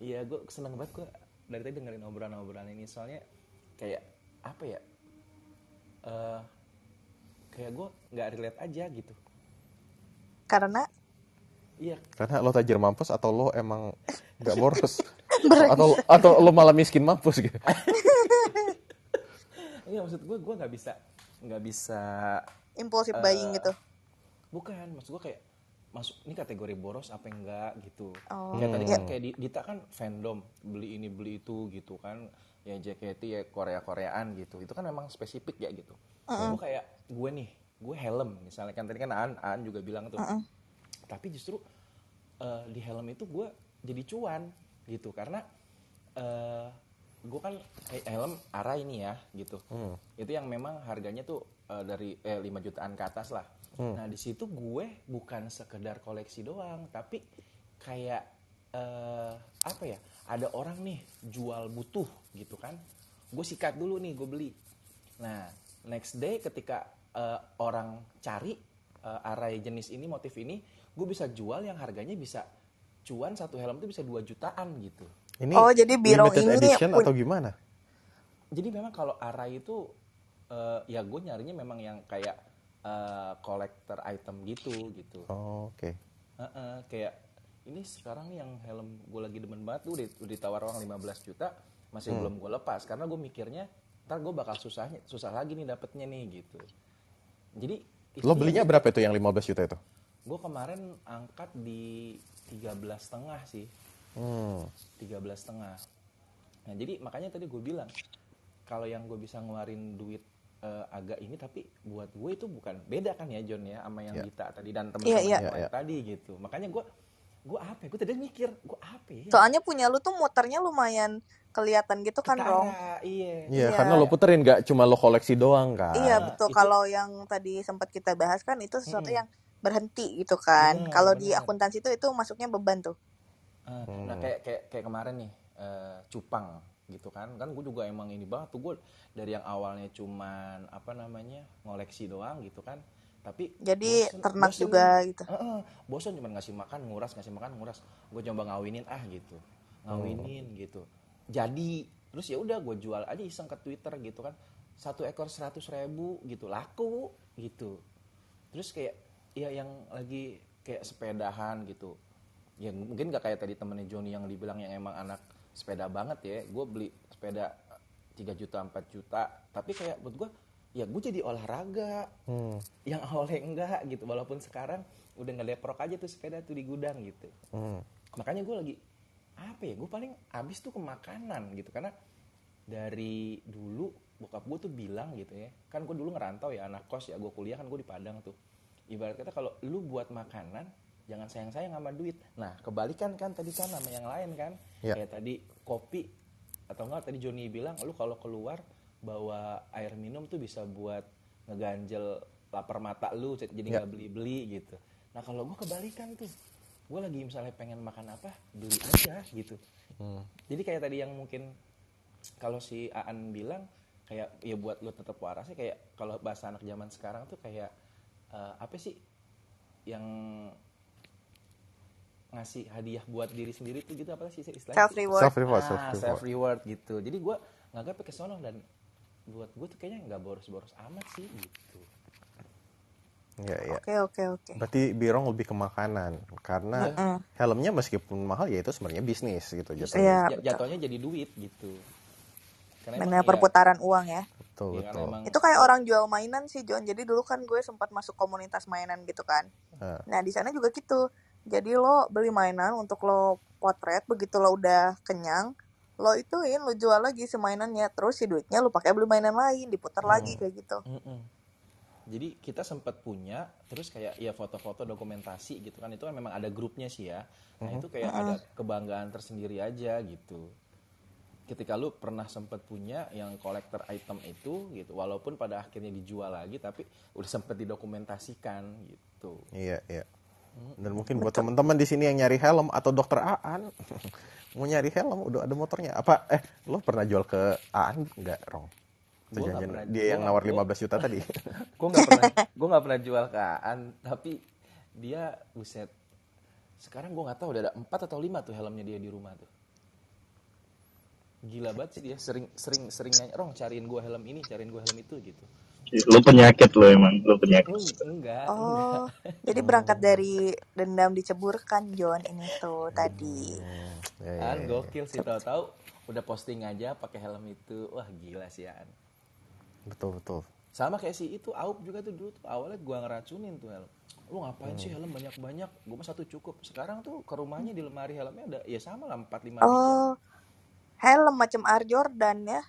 Iya, gue seneng banget gue dari tadi dengerin obrolan-obrolan ini. Soalnya kayak, apa ya, uh, kayak gue nggak relate aja gitu. Karena? Iya. Karena lo tajir mampus atau lo emang nggak boros? atau atau lo malah miskin mampus gitu? Iya maksud gue gue nggak bisa nggak bisa impulsif uh, buying gitu. Bukan, maksud gue kayak masuk ini kategori boros apa enggak gitu. Oh. Kayak tadi kan kayak Dita kan fandom beli ini beli itu gitu kan ya JKT ya Korea Koreaan gitu itu kan memang spesifik ya gitu. Uh -uh. Gue kayak gue nih gue helm misalnya kan tadi kan Aan Aan juga bilang tuh. Uh -uh. Tapi justru uh, di helm itu gue jadi cuan gitu karena uh, gue kan eh, helm arah ini ya gitu hmm. itu yang memang harganya tuh uh, dari eh, 5 jutaan ke atas lah hmm. nah di situ gue bukan sekedar koleksi doang tapi kayak uh, apa ya ada orang nih jual butuh gitu kan gue sikat dulu nih gue beli nah next day ketika uh, orang cari uh, array jenis ini motif ini gue bisa jual yang harganya bisa cuan satu helm itu bisa 2 jutaan gitu. Ini oh jadi biro ini edition atau gimana? Jadi memang kalau array itu uh, ya gue nyarinya memang yang kayak uh, collector item gitu gitu. Oh, oke. Okay. uh -uh, kayak ini sekarang yang helm gue lagi demen banget tuh udah, udah ditawar orang 15 juta masih hmm. belum gue lepas. Karena gue mikirnya ntar gue bakal susahnya susah lagi nih dapetnya nih gitu jadi lo belinya berapa itu yang 15 juta itu gue kemarin angkat di 13 setengah sih hmm. 13 setengah nah jadi makanya tadi gue bilang kalau yang gue bisa ngeluarin duit uh, agak ini tapi buat gue itu bukan beda kan ya John ya sama yang yeah. Dita tadi dan teman-teman yeah, yeah. yeah, yeah. tadi gitu makanya gue gue apa ya? gue tadi mikir gue apa ya soalnya punya lu tuh muternya lumayan kelihatan gitu kan Ketara, Rong? iya. iya karena lo puterin gak cuma lo koleksi doang kan? Iya betul. Itu... kalau yang tadi sempat kita bahas kan itu sesuatu hmm. yang berhenti gitu kan. Hmm, kalau di akuntansi itu itu masuknya beban tuh. Uh, hmm. nah kayak kayak kayak kemarin nih uh, cupang gitu kan. Kan gue juga emang ini banget tuh gue dari yang awalnya cuman apa namanya ngoleksi doang gitu kan. Tapi jadi bosen, ternak bosen, juga gitu. Uh, uh, bosan cuma ngasih makan nguras ngasih makan nguras. Gue coba ngawinin ah gitu. Ngawinin hmm. gitu jadi terus ya udah gue jual aja iseng ke twitter gitu kan. Satu ekor seratus ribu gitu laku gitu. Terus kayak ya yang lagi kayak sepedahan gitu. Ya mungkin gak kayak tadi temennya Joni yang dibilang yang emang anak sepeda banget ya. Gue beli sepeda 3 juta 4 juta. Tapi kayak buat gue ya gue jadi olahraga. Hmm. yang awalnya enggak gitu. Walaupun sekarang udah ngeleprok aja tuh sepeda tuh di gudang gitu. Hmm. makanya gue lagi apa ya gue paling abis tuh ke makanan gitu. Karena dari dulu bokap gue tuh bilang gitu ya. Kan gue dulu ngerantau ya anak kos ya gue kuliah kan gue di Padang tuh. Ibarat kata kalau lu buat makanan jangan sayang sayang sama duit. Nah kebalikan kan tadi kan sama yang lain kan. Ya. kayak tadi kopi atau enggak tadi Joni bilang lu kalau keluar bawa air minum tuh bisa buat ngeganjel lapar mata lu jadi ya. nggak beli beli gitu. Nah kalau gue kebalikan tuh gue lagi misalnya pengen makan apa beli aja gitu. Hmm. jadi kayak tadi yang mungkin kalau si Aan bilang kayak ya buat lu tetap waras sih kayak kalau bahasa anak zaman sekarang tuh kayak uh, apa sih yang ngasih hadiah buat diri sendiri tuh gitu apa sih istilahnya self reward self reward, ah, self reward. self reward gitu. Jadi gue nggak ke sono dan buat gue tuh kayaknya nggak boros-boros amat sih gitu Ya, ya. Oke, oke, oke. Berarti Birong lebih ke makanan karena ya. helmnya meskipun mahal ya itu sebenarnya bisnis gitu jatuhnya. Ya, jatuhnya jadi duit gitu. Karena Benar ya, perputaran uang ya. Betul, ya, betul. Itu kayak orang jual mainan sih, John. Jadi dulu kan gue sempat masuk komunitas mainan gitu kan. Uh. Nah, di sana juga gitu. Jadi lo beli mainan untuk lo potret, begitu lo udah kenyang, lo ituin lo jual lagi semainannya terus si duitnya lo pakai beli mainan lain diputar hmm. lagi kayak gitu hmm. Jadi kita sempat punya terus kayak ya foto-foto dokumentasi gitu kan itu kan memang ada grupnya sih ya nah hmm. itu kayak hmm. ada kebanggaan tersendiri aja gitu ketika lu pernah sempat punya yang kolektor item itu gitu walaupun pada akhirnya dijual lagi tapi udah sempat didokumentasikan gitu iya iya dan mungkin buat teman-teman di sini yang nyari helm atau dokter Aan mau nyari helm udah ada motornya. Apa eh lo pernah jual ke Aan nggak, Rong? Gua pernah, dia yang nawar 15 juta tadi. gue nggak pernah gue nggak pernah jual ke Aan, tapi dia buset. Sekarang gue nggak tahu udah ada 4 atau 5 tuh helmnya dia di rumah tuh. Gila banget sih dia sering sering sering nanya, "Rong, cariin gue helm ini, cariin gue helm itu" gitu Lu penyakit lo emang, lu penyakit. Oh, enggak. Oh, jadi berangkat dari dendam diceburkan John ini tuh tadi. Ya, ya, An ya, gokil sih tahu-tahu udah posting aja pakai helm itu. Wah, gila sih An. Betul, betul. Sama kayak si itu Aup juga tuh dulu tuh awalnya gua ngeracunin tuh helm. Lu ngapain hmm. sih helm banyak-banyak? Gua mah satu cukup. Sekarang tuh ke rumahnya di lemari helmnya ada ya sama lah 4 5 Oh. Helm macam Air Jordan ya.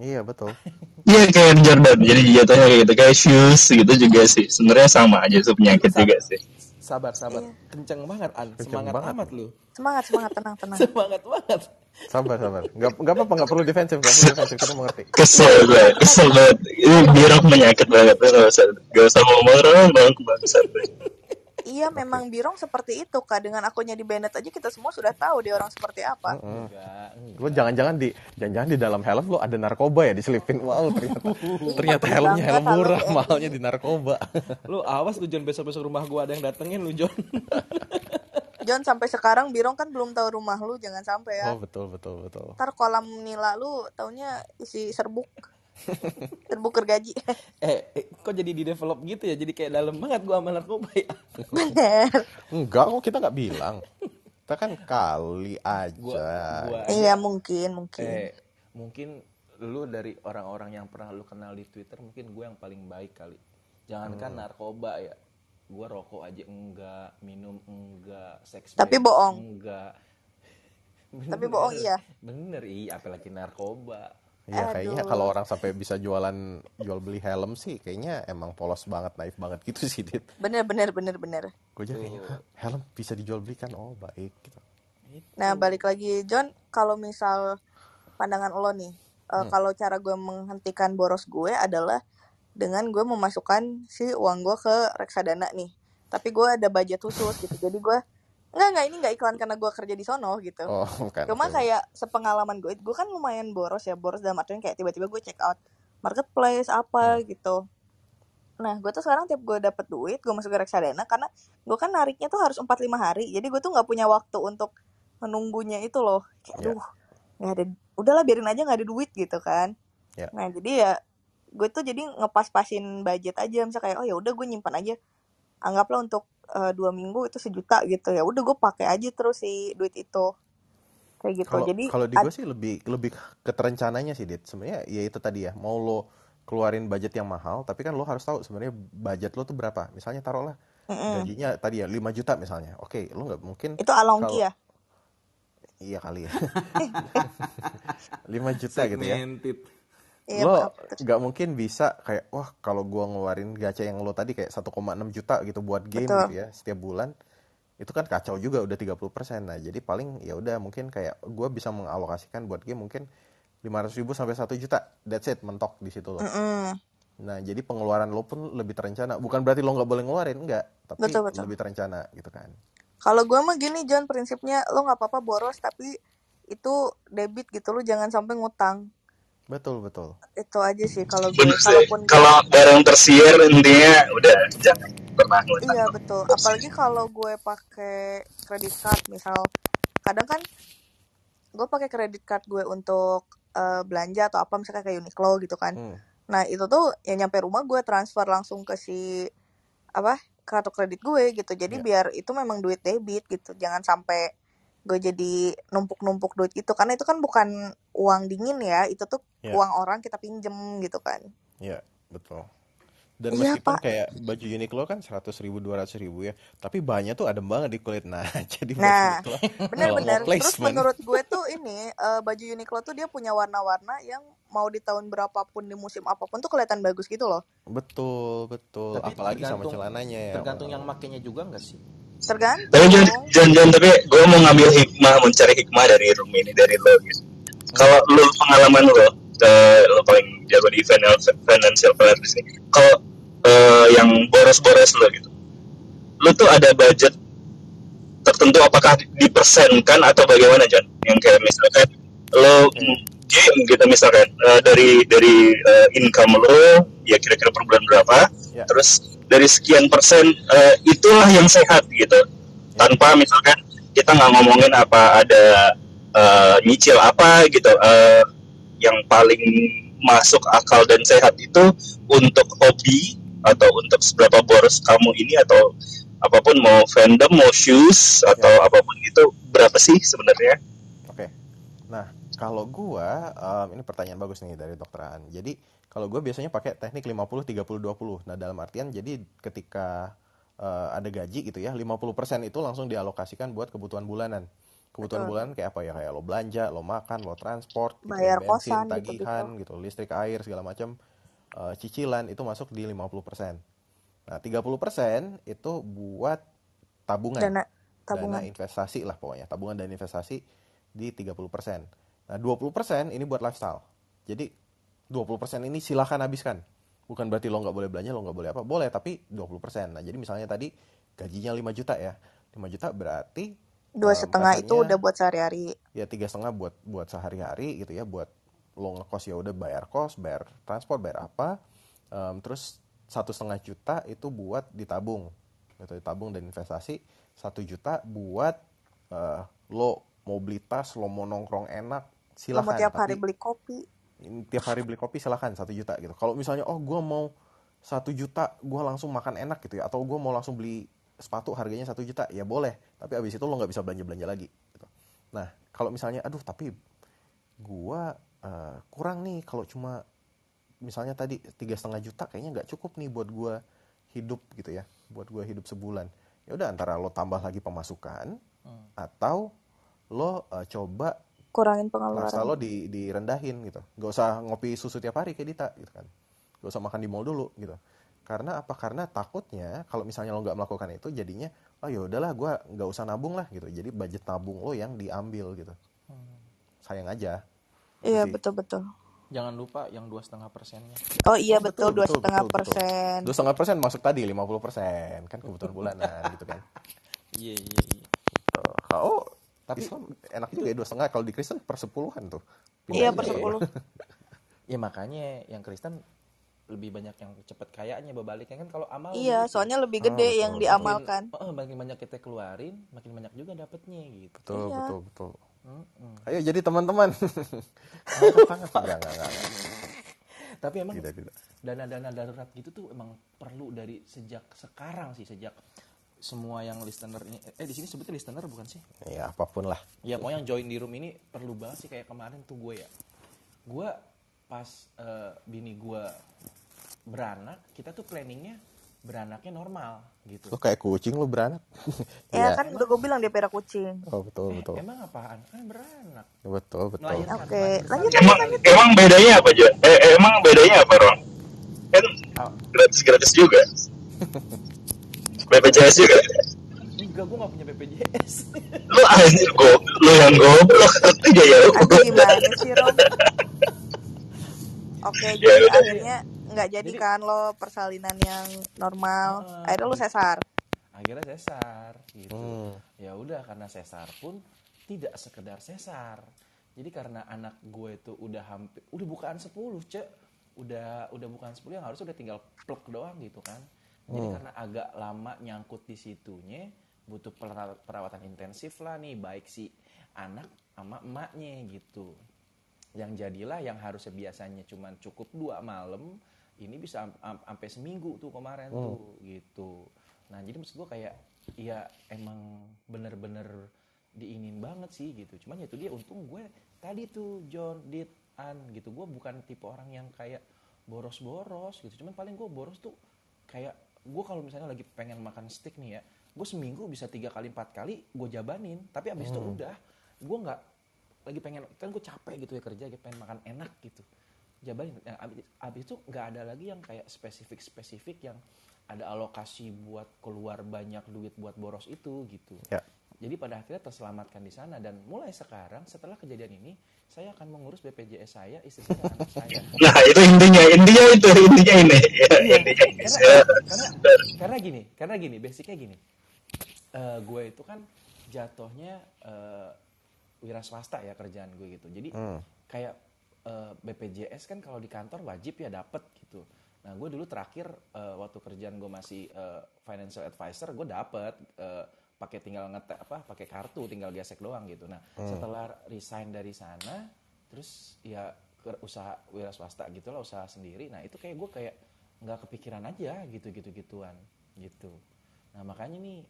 Iya betul. Iya kayak Jordan. Jadi jatuhnya kayak gitu kayak shoes gitu juga sih. Sebenarnya sama aja tuh penyakit sabar, juga sih. Sabar sabar. Iya. Kenceng banget An. Kenceng semangat banget. amat lu. Semangat semangat tenang tenang. semangat banget. Sabar sabar. Gak gak apa-apa gak perlu defensif gak perlu defensif kita mengerti. Kesel gue kesel banget. Ini birok penyakit banget. Gak usah gak usah ngomong orang bang kebangsaan. Iya okay. memang Birong seperti itu kak dengan akunnya di Bennett aja kita semua sudah tahu dia orang seperti apa. Mm -hmm. Enggak, Lo jangan-jangan di jangan-jangan di dalam helm lo ada narkoba ya diselipin. Wow ternyata ternyata helmnya helm murah mahalnya di narkoba. lo awas lu John besok-besok rumah gua ada yang datengin lu John. John sampai sekarang Birong kan belum tahu rumah lu jangan sampai ya. Oh betul betul betul. Ntar kolam nila lu taunya isi serbuk. Terbuker gaji. eh, eh, kok jadi di develop gitu ya? Jadi kayak dalam banget gua sama narkoba ya. Bener. Enggak kok kita nggak bilang. Kita kan kali aja. Gua, gua aja. Iya mungkin mungkin. Eh, mungkin lu dari orang-orang yang pernah lu kenal di Twitter mungkin gue yang paling baik kali. Jangankan hmm. narkoba ya. Gue rokok aja enggak, minum enggak, seks Tapi bohong. Enggak. Bener, Tapi bohong iya. Bener iya, apalagi narkoba Iya kayaknya kalau orang sampai bisa jualan jual beli helm sih kayaknya emang polos banget naif banget gitu sih Dit. Bener bener bener bener. Gue aja kayaknya helm bisa dijual belikan oh baik gitu. Nah balik lagi John kalau misal pandangan lo nih uh, hmm. kalau cara gue menghentikan boros gue adalah dengan gue memasukkan si uang gue ke reksadana nih. Tapi gue ada budget khusus gitu jadi gue Enggak, enggak, ini enggak iklan karena gue kerja di sono gitu. Oh, bukan. Cuma kayak sepengalaman gue, gue kan lumayan boros ya, boros dalam artian kayak tiba-tiba gue check out marketplace apa hmm. gitu. Nah, gue tuh sekarang tiap gue dapet duit, gue masuk ke reksadana karena gue kan nariknya tuh harus 4-5 hari. Jadi gue tuh nggak punya waktu untuk menunggunya itu loh. Kayak, yeah. aduh, nggak ada, udahlah biarin aja nggak ada duit gitu kan. Yeah. Nah, jadi ya gue tuh jadi ngepas-pasin budget aja. Misalnya kayak, oh ya udah gue nyimpan aja. Anggaplah untuk uh, dua minggu itu sejuta gitu ya udah gue pakai aja terus si duit itu. Kayak gitu. Kalo, jadi kalau di gue sih lebih lebih keterencananya sih dit. Sebenarnya ya itu tadi ya mau lo keluarin budget yang mahal tapi kan lo harus tahu sebenarnya budget lo tuh berapa. Misalnya taruhlah mm -mm. gajinya tadi ya 5 juta misalnya. Oke lo nggak mungkin itu alongki kalo, ya? Iya kali ya. 5 juta gitu ya Iya, lo nggak mungkin bisa kayak wah kalau gua ngeluarin gacha yang lo tadi kayak 1,6 juta gitu buat game Betul. gitu ya setiap bulan itu kan kacau juga udah 30% nah jadi paling ya udah mungkin kayak gua bisa mengalokasikan buat game mungkin 500 ribu sampai 1 juta. That's it mentok di situ lo mm -mm. nah jadi pengeluaran lo pun lebih terencana. Bukan berarti lo nggak boleh ngeluarin enggak tapi betul, betul. lebih terencana gitu kan. Kalau gue mah gini John prinsipnya lo nggak apa-apa boros tapi itu debit gitu. Lo jangan sampai ngutang Betul betul. Itu aja sih kalau gue kalaupun kalau barang tersier intinya udah jangan pernah Iya betul. Apalagi kalau gue pakai kredit card misal kadang kan gue pakai kredit card gue untuk uh, belanja atau apa misalnya kayak Uniqlo gitu kan. Hmm. Nah itu tuh yang nyampe rumah gue transfer langsung ke si apa kartu kredit gue gitu. Jadi yeah. biar itu memang duit debit gitu. Jangan sampai gue jadi numpuk-numpuk duit itu karena itu kan bukan uang dingin ya itu tuh yeah. uang orang kita pinjem gitu kan. Iya yeah, betul. Dan iya, meskipun Pak. kayak baju Uniqlo kan seratus ribu dua ratus ribu ya tapi banyak tuh adem banget di kulit. Nah jadi nah benar-benar terus menurut gue tuh ini uh, baju Uniqlo tuh dia punya warna-warna yang mau di tahun berapapun di musim apa pun tuh kelihatan bagus gitu loh. Betul betul. Tapi apalagi sama celananya ya tergantung yang makainya juga enggak sih tergantung. Tapi jangan jangan tapi gue mau ngambil hikmah mencari hikmah dari room ini dari lo gitu. Hmm. kalau lo pengalaman lo uh, lo paling jago di financial financial planner di sini kalau uh, yang boros-boros lo gitu lo tuh ada budget tertentu apakah dipersenkan atau bagaimana John yang kayak misalkan lo game gitu misalkan uh, dari dari uh, income lo ya kira-kira per bulan berapa yeah. terus dari sekian persen uh, itulah yang sehat gitu tanpa misalkan kita nggak ngomongin apa ada uh, nyicil apa gitu uh, yang paling masuk akal dan sehat itu untuk hobi atau untuk seberapa boros kamu ini atau apa pun mau fandom mau shoes atau ya. apa pun itu berapa sih sebenarnya? Oke, nah kalau gua um, ini pertanyaan bagus nih dari dokteran. Jadi kalau gue biasanya pakai teknik 50 30 20. Nah, dalam artian jadi ketika uh, ada gaji gitu ya, 50% itu langsung dialokasikan buat kebutuhan bulanan. Kebutuhan Betul. bulanan kayak apa ya? Kayak lo belanja, lo makan, lo transport, gitu, ya, bayar bensin, kosan, tagihan gitu, gitu, listrik, air segala macam. Uh, cicilan itu masuk di 50%. Nah, 30% itu buat tabungan. Dana tabungan. Dana investasi lah pokoknya. Tabungan dan investasi di 30%. Nah, 20% ini buat lifestyle. Jadi 20% ini silahkan habiskan. Bukan berarti lo nggak boleh belanja, lo nggak boleh apa. Boleh, tapi 20%. Nah, jadi misalnya tadi gajinya 5 juta ya. 5 juta berarti dua setengah itu udah buat sehari-hari. Ya tiga setengah buat buat sehari-hari gitu ya. Buat lo ngekos ya udah bayar kos bayar transport bayar apa. Um, terus satu setengah juta itu buat ditabung. Gitu ditabung dan investasi. Satu juta buat uh, lo mau beli tas lo mau nongkrong enak silahkan lo mau tiap hari beli kopi tiap hari beli kopi silahkan satu juta gitu. Kalau misalnya oh gue mau satu juta gue langsung makan enak gitu ya. Atau gue mau langsung beli sepatu harganya satu juta ya boleh. Tapi abis itu lo nggak bisa belanja belanja lagi gitu. nah kalau misalnya aduh tapi gua uh, kurang nih kalau cuma misalnya tadi tiga setengah juta kayaknya nggak cukup nih buat gua hidup gitu ya. Buat gua hidup sebulan. Ya udah antara lo tambah lagi pemasukan hmm. atau lo uh, coba kurangin pengeluaran. lo di direndahin gitu. Gak usah ngopi susu tiap hari kayak Dita gitu kan. Gak usah makan di mall dulu gitu. Karena apa? Karena takutnya kalau misalnya lo nggak melakukan itu jadinya oh ya udahlah gue nggak usah nabung lah gitu. Jadi budget nabung lo yang diambil gitu. Hmm. sayang aja. Iya betul betul jangan lupa yang dua setengah persennya. Oh iya oh, betul dua setengah persen. Dua setengah persen masuk tadi lima puluh persen. Kan kebutuhan bulanan gitu kan. Iya iya iya. Kalau tapi Islam enak juga ya dua setengah. Kalau di Kristen per sepuluhan tuh. Iya per sepuluh. Ya makanya yang Kristen lebih banyak yang cepet kayaknya berbaliknya kan kalau amal iya gitu. soalnya lebih gede oh, yang diamalkan. Makin, oh, makin banyak kita keluarin makin banyak juga dapetnya gitu. Betul iya. betul betul. Hmm. ayo jadi teman-teman. Tapi emang dana-dana darurat gitu tuh emang perlu dari sejak sekarang sih sejak semua yang listener ini eh di sini sebetulnya listener bukan sih ya apa pun lah ya mau yang join di room ini perlu banget sih kayak kemarin tuh gue ya gue pas uh, bini gue beranak kita tuh planningnya beranaknya normal gitu. Lo kayak kucing lo beranak. ya, ya kan udah gue bilang dia pera kucing. Oh betul eh, betul. Emang apaan? Kan beranak. Betul betul. Oke, okay. lanjut emang, lanjut. Emang bedanya apa aja? Eh, eh, emang bedanya apa Ron? Kan oh. gratis gratis juga. BPJS juga. Enggak, gue gak punya BPJS. lu anjir, gue, lu yang goblok. Ketiga ya. Aduh gimana sih Ron? Oke, okay, jadi ya, akhirnya nggak jadi, jadi kan lo persalinan yang normal uh, akhirnya lo sesar akhirnya sesar gitu hmm. ya udah karena sesar pun tidak sekedar sesar jadi karena anak gue itu udah hampir udah bukan 10 cek udah udah bukan 10 yang harus udah tinggal plek doang gitu kan jadi hmm. karena agak lama nyangkut di situnya butuh perawatan intensif lah nih baik si anak sama emaknya gitu. Yang jadilah yang harusnya biasanya cuma cukup dua malam ini bisa sampai seminggu tuh kemarin hmm. tuh gitu. Nah jadi maksud gue kayak ya emang bener-bener diingin banget sih gitu. Cuman ya itu dia untung gue tadi tuh John did an gitu. Gue bukan tipe orang yang kayak boros-boros gitu. Cuman paling gue boros tuh kayak gue kalau misalnya lagi pengen makan steak nih ya gue seminggu bisa tiga kali empat kali gue jabanin tapi abis hmm. itu udah gue nggak lagi pengen kan gue capek gitu ya kerja pengen makan enak gitu jabarin yang abis, abis itu nggak ada lagi yang kayak spesifik spesifik yang ada alokasi buat keluar banyak duit buat boros itu gitu ya. Jadi pada akhirnya terselamatkan di sana dan mulai sekarang setelah kejadian ini saya akan mengurus BPJS saya istri saya anak saya. Nah itu intinya intinya itu intinya ini. Ya, iya, intinya karena, karena, karena gini karena gini basicnya gini. Uh, gue itu kan jatuhnya uh, wira swasta ya kerjaan gue gitu. Jadi hmm. kayak uh, eh, BPJS kan kalau di kantor wajib ya dapet gitu. Nah gue dulu terakhir uh, waktu kerjaan gue masih uh, financial advisor, gue dapet uh, pakai tinggal ngetek apa, pakai kartu, tinggal gesek doang gitu. Nah hmm. setelah resign dari sana, terus ya ke usaha wira swasta gitu lah, usaha sendiri. Nah itu kayak gue kayak nggak kepikiran aja gitu gitu gituan gitu. Nah makanya nih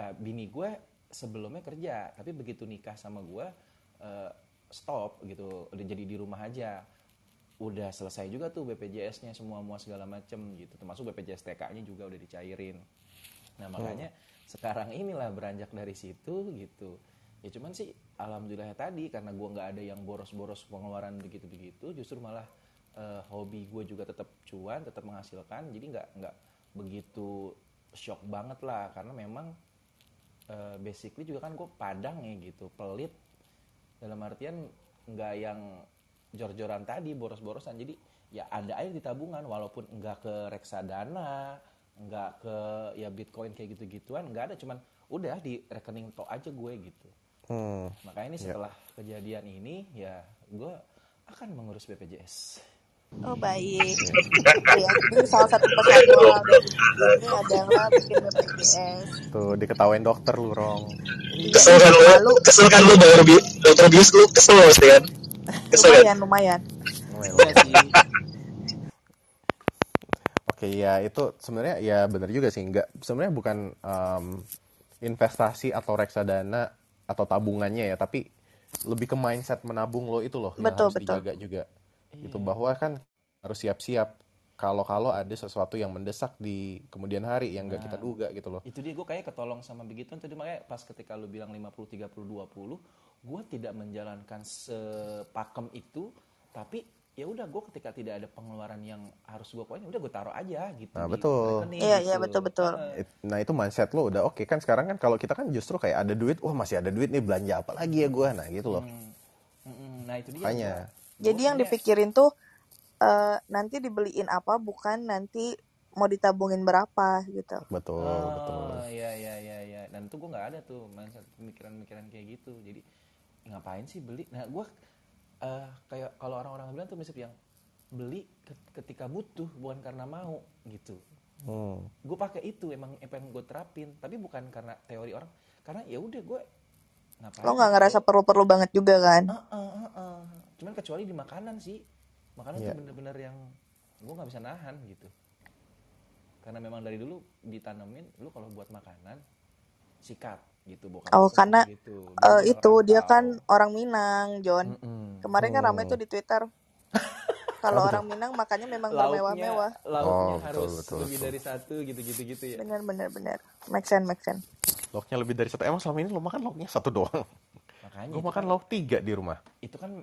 uh, bini gue sebelumnya kerja, tapi begitu nikah sama gue uh, stop gitu udah jadi di rumah aja udah selesai juga tuh BPJS-nya semua semua segala macem gitu termasuk BPJS TK-nya juga udah dicairin nah makanya hmm. Sekarang inilah beranjak dari situ gitu. Ya cuman sih alhamdulillah tadi karena gue nggak ada yang boros-boros pengeluaran begitu-begitu justru malah uh, hobi gue juga tetap cuan tetap menghasilkan. Jadi nggak nggak begitu shock banget lah. Karena memang uh, basically juga kan gue padang ya gitu pelit. Dalam artian nggak yang jor-joran tadi boros-borosan. Jadi ya ada air di tabungan walaupun nggak ke reksadana nggak ke ya bitcoin kayak gitu-gituan nggak ada cuman udah di rekening to aja gue gitu hmm. makanya ini ya. setelah yeah. kejadian ini ya gue akan mengurus BPJS Oh baik. ya, jadi salah satu pesan moral ini adalah bikin BPJS. Tuh diketawain dokter lu rong. Kesel kan lu? Kesel kan lu bayar bi dokter bius lu kesel pasti kan? Kesel lumayan, kan? lumayan. lumayan. Oke ya itu sebenarnya ya benar juga sih nggak sebenarnya bukan um, investasi atau reksadana atau tabungannya ya tapi lebih ke mindset menabung lo itu loh betul, yang harus betul. dijaga juga iya. itu bahwa kan harus siap-siap kalau-kalau ada sesuatu yang mendesak di kemudian hari yang nggak nah, kita duga gitu loh. Itu dia gue kayak ketolong sama begitu tadi makanya pas ketika lu bilang 50 30 20 gue tidak menjalankan sepakem itu tapi ya udah gue ketika tidak ada pengeluaran yang harus gue keluarin udah gue taruh aja gitu nah betul. iya iya gitu. betul betul. Nah itu mindset lo udah oke. Okay. kan sekarang kan kalau kita kan justru kayak ada duit wah masih ada duit nih belanja apa lagi ya gue nah gitu loh. Hmm. Hmm, nah itu dia. Makanya. jadi yang dipikirin tuh uh, nanti dibeliin apa bukan nanti mau ditabungin berapa gitu. Betul oh, betul. iya iya iya ya. dan itu gue nggak ada tuh mindset pemikiran-pemikiran kayak gitu. Jadi ngapain sih beli? Nah gue uh, kayak kalau orang-orang bilang tuh prinsip yang beli ketika butuh bukan karena mau gitu. Hmm. gue pakai itu emang apa yang gue terapin. Tapi bukan karena teori orang karena ya udah gue ngapain lo nggak ngerasa perlu-perlu banget juga kan? Uh, uh, uh, uh. cuman kecuali di makanan sih. Makanan yeah. itu bener-bener yang gue nggak bisa nahan gitu. Karena memang dari dulu ditanamin lu kalau buat makanan sikat gitu bukan oh karena gitu. uh, itu dia tahu. kan orang Minang John. Mm -mm. kemarin kan ramai tuh di Twitter. Kalau orang Minang makannya memang bermewah-mewah lauknya oh, harus betul, lebih betul. dari satu gitu gitu gitu ya. Benar benar benar make sense make sense. Lauknya lebih dari satu. Emang selama ini lo makan lauknya satu doang? Makanya gue makan kan, lauk tiga di rumah? itu kan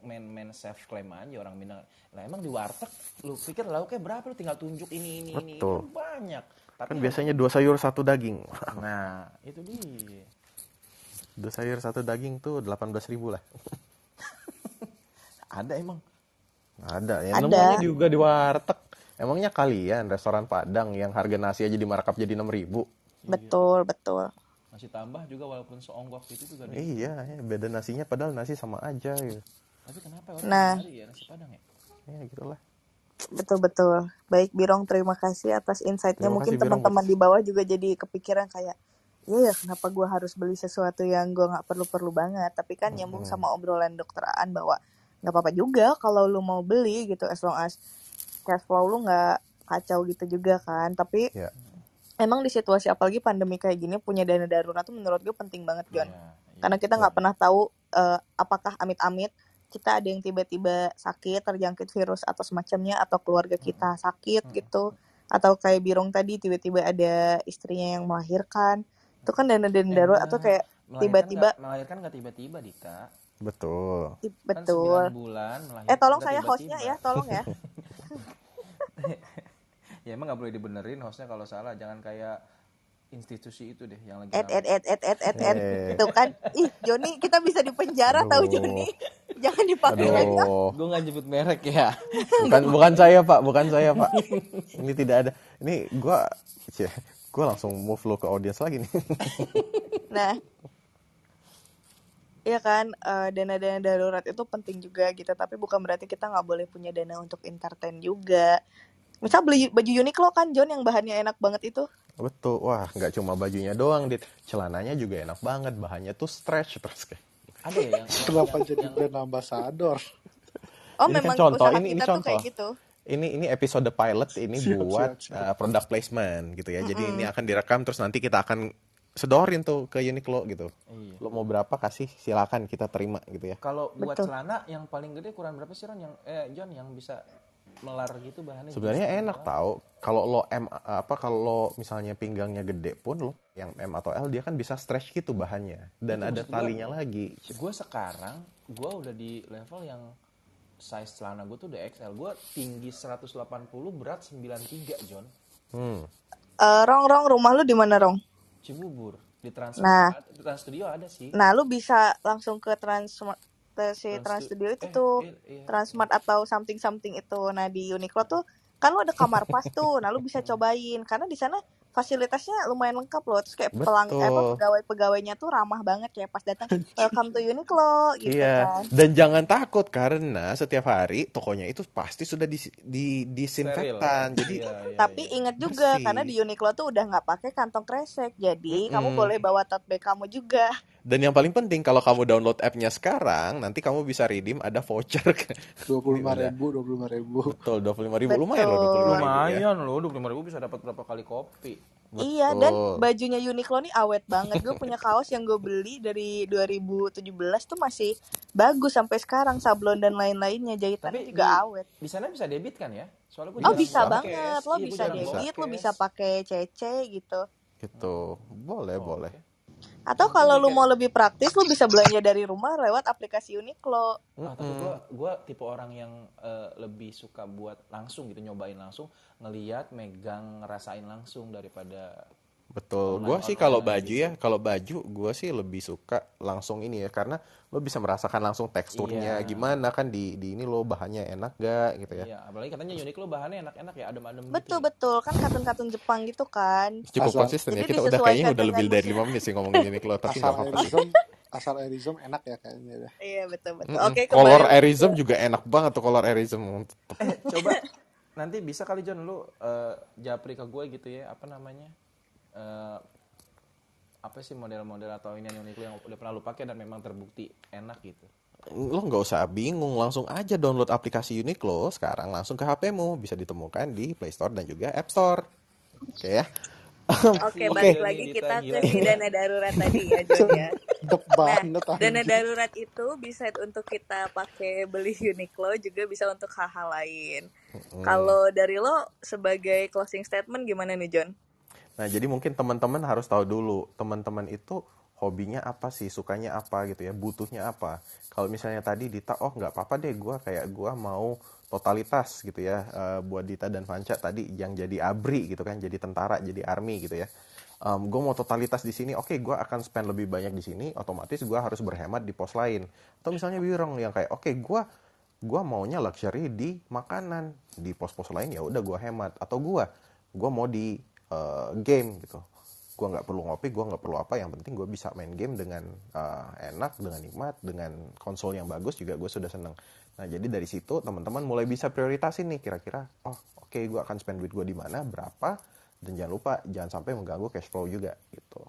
main main self claim aja orang Minang. Lah emang di warteg lu pikir lauknya berapa? Lu tinggal tunjuk ini ini Betul. ini banyak tapi kan biasanya dua sayur satu daging. Nah, itu dia. Dua sayur satu daging tuh delapan belas ribu lah. Ada emang? Ada. Ya, Ada. juga di warteg. Emangnya kalian restoran Padang yang harga nasi aja di markup jadi enam ribu? Betul, betul. Nasi tambah juga walaupun seonggok itu juga. Iya, ya, beda nasinya padahal nasi sama aja gitu. Tapi kenapa orang nah, ya nasi Padang ya? Ya gitulah. Betul betul. Baik Birong, terima kasih atas insightnya. Mungkin teman-teman di bawah juga jadi kepikiran kayak, iya ya kenapa gue harus beli sesuatu yang gue nggak perlu-perlu banget. Tapi kan nyambung sama obrolan dokteraan bahwa nggak apa-apa juga kalau lu mau beli gitu, as long as cash flow lu nggak kacau gitu juga kan. Tapi yeah. emang di situasi apalagi pandemi kayak gini punya dana darurat tuh menurut gue penting banget John. Yeah, yeah, Karena kita nggak yeah. pernah tahu uh, apakah amit-amit kita ada yang tiba-tiba sakit terjangkit virus atau semacamnya atau keluarga kita sakit gitu. Atau kayak Birong tadi tiba-tiba ada istrinya yang melahirkan. Itu kan dana dana darurat atau kayak tiba-tiba melahirkan nggak tiba-tiba Dita betul. Betul. kan bulan eh tolong saya tiba -tiba. hostnya ya tolong ya. Ya emang nggak boleh dibenerin hostnya kalau salah. Jangan kayak institusi itu deh yang lagi et et et et et et et. Itu kan. Ih Joni kita bisa dipenjara tahu Joni. Jangan dipakai lagi. Gue nggak nyebut merek ya. Bukan bukan saya pak. Bukan saya pak. Ini tidak ada. Ini gue gue langsung move lo ke audience lagi nih. Nah. Iya kan, uh, dana-dana darurat itu penting juga gitu, tapi bukan berarti kita nggak boleh punya dana untuk entertain juga. Misal beli baju Uniqlo kan John yang bahannya enak banget itu. Betul, wah nggak cuma bajunya doang, dit, celananya juga enak banget, bahannya tuh stretch terus kayak. Ada ya yang kenapa yang, jadi brand ambassador? Oh ini kan memang kan contoh, ini ini contoh. Kayak gitu. Ini ini episode pilot ini siap, buat siap, siap. Uh, product placement gitu ya. Mm -hmm. Jadi ini akan direkam terus nanti kita akan sedorin tuh ke Uniqlo gitu. Iya. Lo mau berapa kasih silakan kita terima gitu ya. Kalau buat Betul. celana yang paling gede kurang berapa sih Ron yang eh John yang bisa melar gitu bahannya sebenarnya enak tau. Kalau lo M apa kalau lo misalnya pinggangnya gede pun lo yang M atau L dia kan bisa stretch gitu bahannya. Dan Itu ada talinya gua, lagi. gue sekarang gue udah di level yang size celana gue tuh udah XL gue tinggi 180 berat 93 John. Hmm. uh, Rong Rong rumah lu di mana Rong? Cibubur. Di Trans nah, Trans Studio ada sih. Nah lu bisa langsung ke Trans si Trans Studio itu eh, tuh iya, iya. Transmart atau something something itu. Nah di Uniqlo tuh kan lo ada kamar pas tuh nah lo bisa cobain karena di sana fasilitasnya lumayan lengkap loh terus kayak pelang eh, apa pegawai pegawainya tuh ramah banget kayak pas datang welcome to Uniqlo gitu iya. kan dan jangan takut karena setiap hari tokonya itu pasti sudah di, di disinfektan jadi iya, iya, tapi iya. ingat juga Bersih. karena di Uniqlo tuh udah nggak pakai kantong kresek jadi hmm. kamu boleh bawa tote bag kamu juga dan yang paling penting kalau kamu download appnya sekarang, nanti kamu bisa redeem ada voucher dua puluh lima ribu, dua puluh lima ribu. Betul, dua puluh lima ribu lumayan loh, dua puluh lima Lumayan loh, dua puluh lima ribu bisa dapat berapa kali kopi. Betul. Iya, dan bajunya Uniqlo nih awet banget. Gue punya kaos yang gue beli dari 2017 tuh masih bagus sampai sekarang, sablon dan lain-lainnya jahitannya Tapi juga di, awet. Di sana bisa debit kan ya? Soalnya gue oh bisa banget, lo iya, bisa debit, lo bisa pakai CC gitu. Gitu, boleh oh, boleh. Okay. Atau kalau lu mau lebih praktis, lu bisa belanja dari rumah lewat aplikasi Uniqlo. Nah, tapi gue gua tipe orang yang uh, lebih suka buat langsung gitu nyobain langsung, ngeliat, megang, ngerasain langsung daripada Betul. Gue sih kalau baju ya, kalau baju gue sih lebih suka langsung ini ya karena lo bisa merasakan langsung teksturnya iya. gimana kan di di ini lo bahannya enak gak gitu ya. Iya, apalagi katanya unik lo bahannya enak-enak ya, adem-adem gitu. Betul gitu. betul, kan katun-katun Jepang gitu kan. Cukup asal, konsisten ya. Kita udah kayaknya udah lebih dari lima menit sih ngomongin lo tapi asal Erizom, asal Erizom enak ya kayaknya. Iya betul betul. Oke, okay, Color Erizom juga enak banget tuh color Erizom. Eh, coba nanti bisa kali John lu uh, japri ke gue gitu ya, apa namanya? Uh, apa sih model-model atau ini yang unik yang udah pernah lu pakai dan memang terbukti enak gitu lo nggak usah bingung langsung aja download aplikasi Uniqlo sekarang langsung ke HPmu bisa ditemukan di Play Store dan juga App Store oke okay, ya Oke, okay, balik lagi kita ke si dana darurat tadi ya, John ya. Nah, dana darurat itu bisa untuk kita pakai beli Uniqlo, juga bisa untuk hal-hal lain. Hmm. Kalau dari lo sebagai closing statement gimana nih, John? Nah, jadi mungkin teman-teman harus tahu dulu, teman-teman itu hobinya apa sih, sukanya apa gitu ya, butuhnya apa. Kalau misalnya tadi Dita, oh nggak apa-apa deh, gue kayak gue mau totalitas gitu ya, uh, buat Dita dan Fanca tadi yang jadi abri gitu kan, jadi tentara, jadi army gitu ya. Um, gue mau totalitas di sini, oke okay, gue akan spend lebih banyak di sini, otomatis gue harus berhemat di pos lain. Atau misalnya Wirong yang kayak, oke okay, gue gue maunya luxury di makanan di pos-pos lain ya udah gue hemat atau gue gue mau di uh, game gitu. Gue nggak perlu ngopi gue nggak perlu apa yang penting gue bisa main game dengan uh, enak dengan nikmat dengan konsol yang bagus juga gue sudah seneng. Nah jadi dari situ teman-teman mulai bisa prioritasin nih kira-kira oh oke okay, gue akan spend duit gue di mana berapa dan jangan lupa jangan sampai mengganggu cash flow juga gitu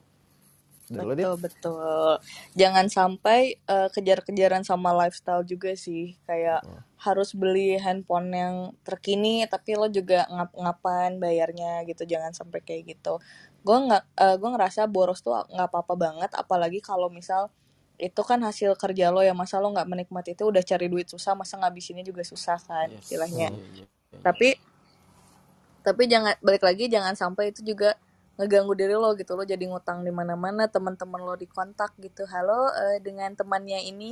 betul dia. betul jangan sampai uh, kejar-kejaran sama lifestyle juga sih kayak hmm. harus beli handphone yang terkini tapi lo juga ngap-ngapan bayarnya gitu jangan sampai kayak gitu gue nggak uh, gue ngerasa boros tuh nggak apa-apa banget apalagi kalau misal itu kan hasil kerja lo ya masa lo nggak menikmati itu udah cari duit susah masa ngabisinnya juga susah kan yes. istilahnya oh, iya, iya, iya. tapi tapi jangan balik lagi jangan sampai itu juga ngeganggu diri lo gitu lo jadi ngutang di mana-mana teman-teman lo dikontak gitu halo uh, dengan temannya ini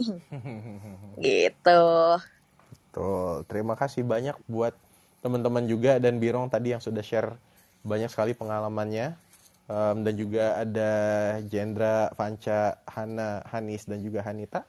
gitu Betul. Terima kasih banyak buat teman-teman juga dan Birong tadi yang sudah share banyak sekali pengalamannya. Um, dan juga ada Jendra, Fanca, Hana, Hanis dan juga Hanita.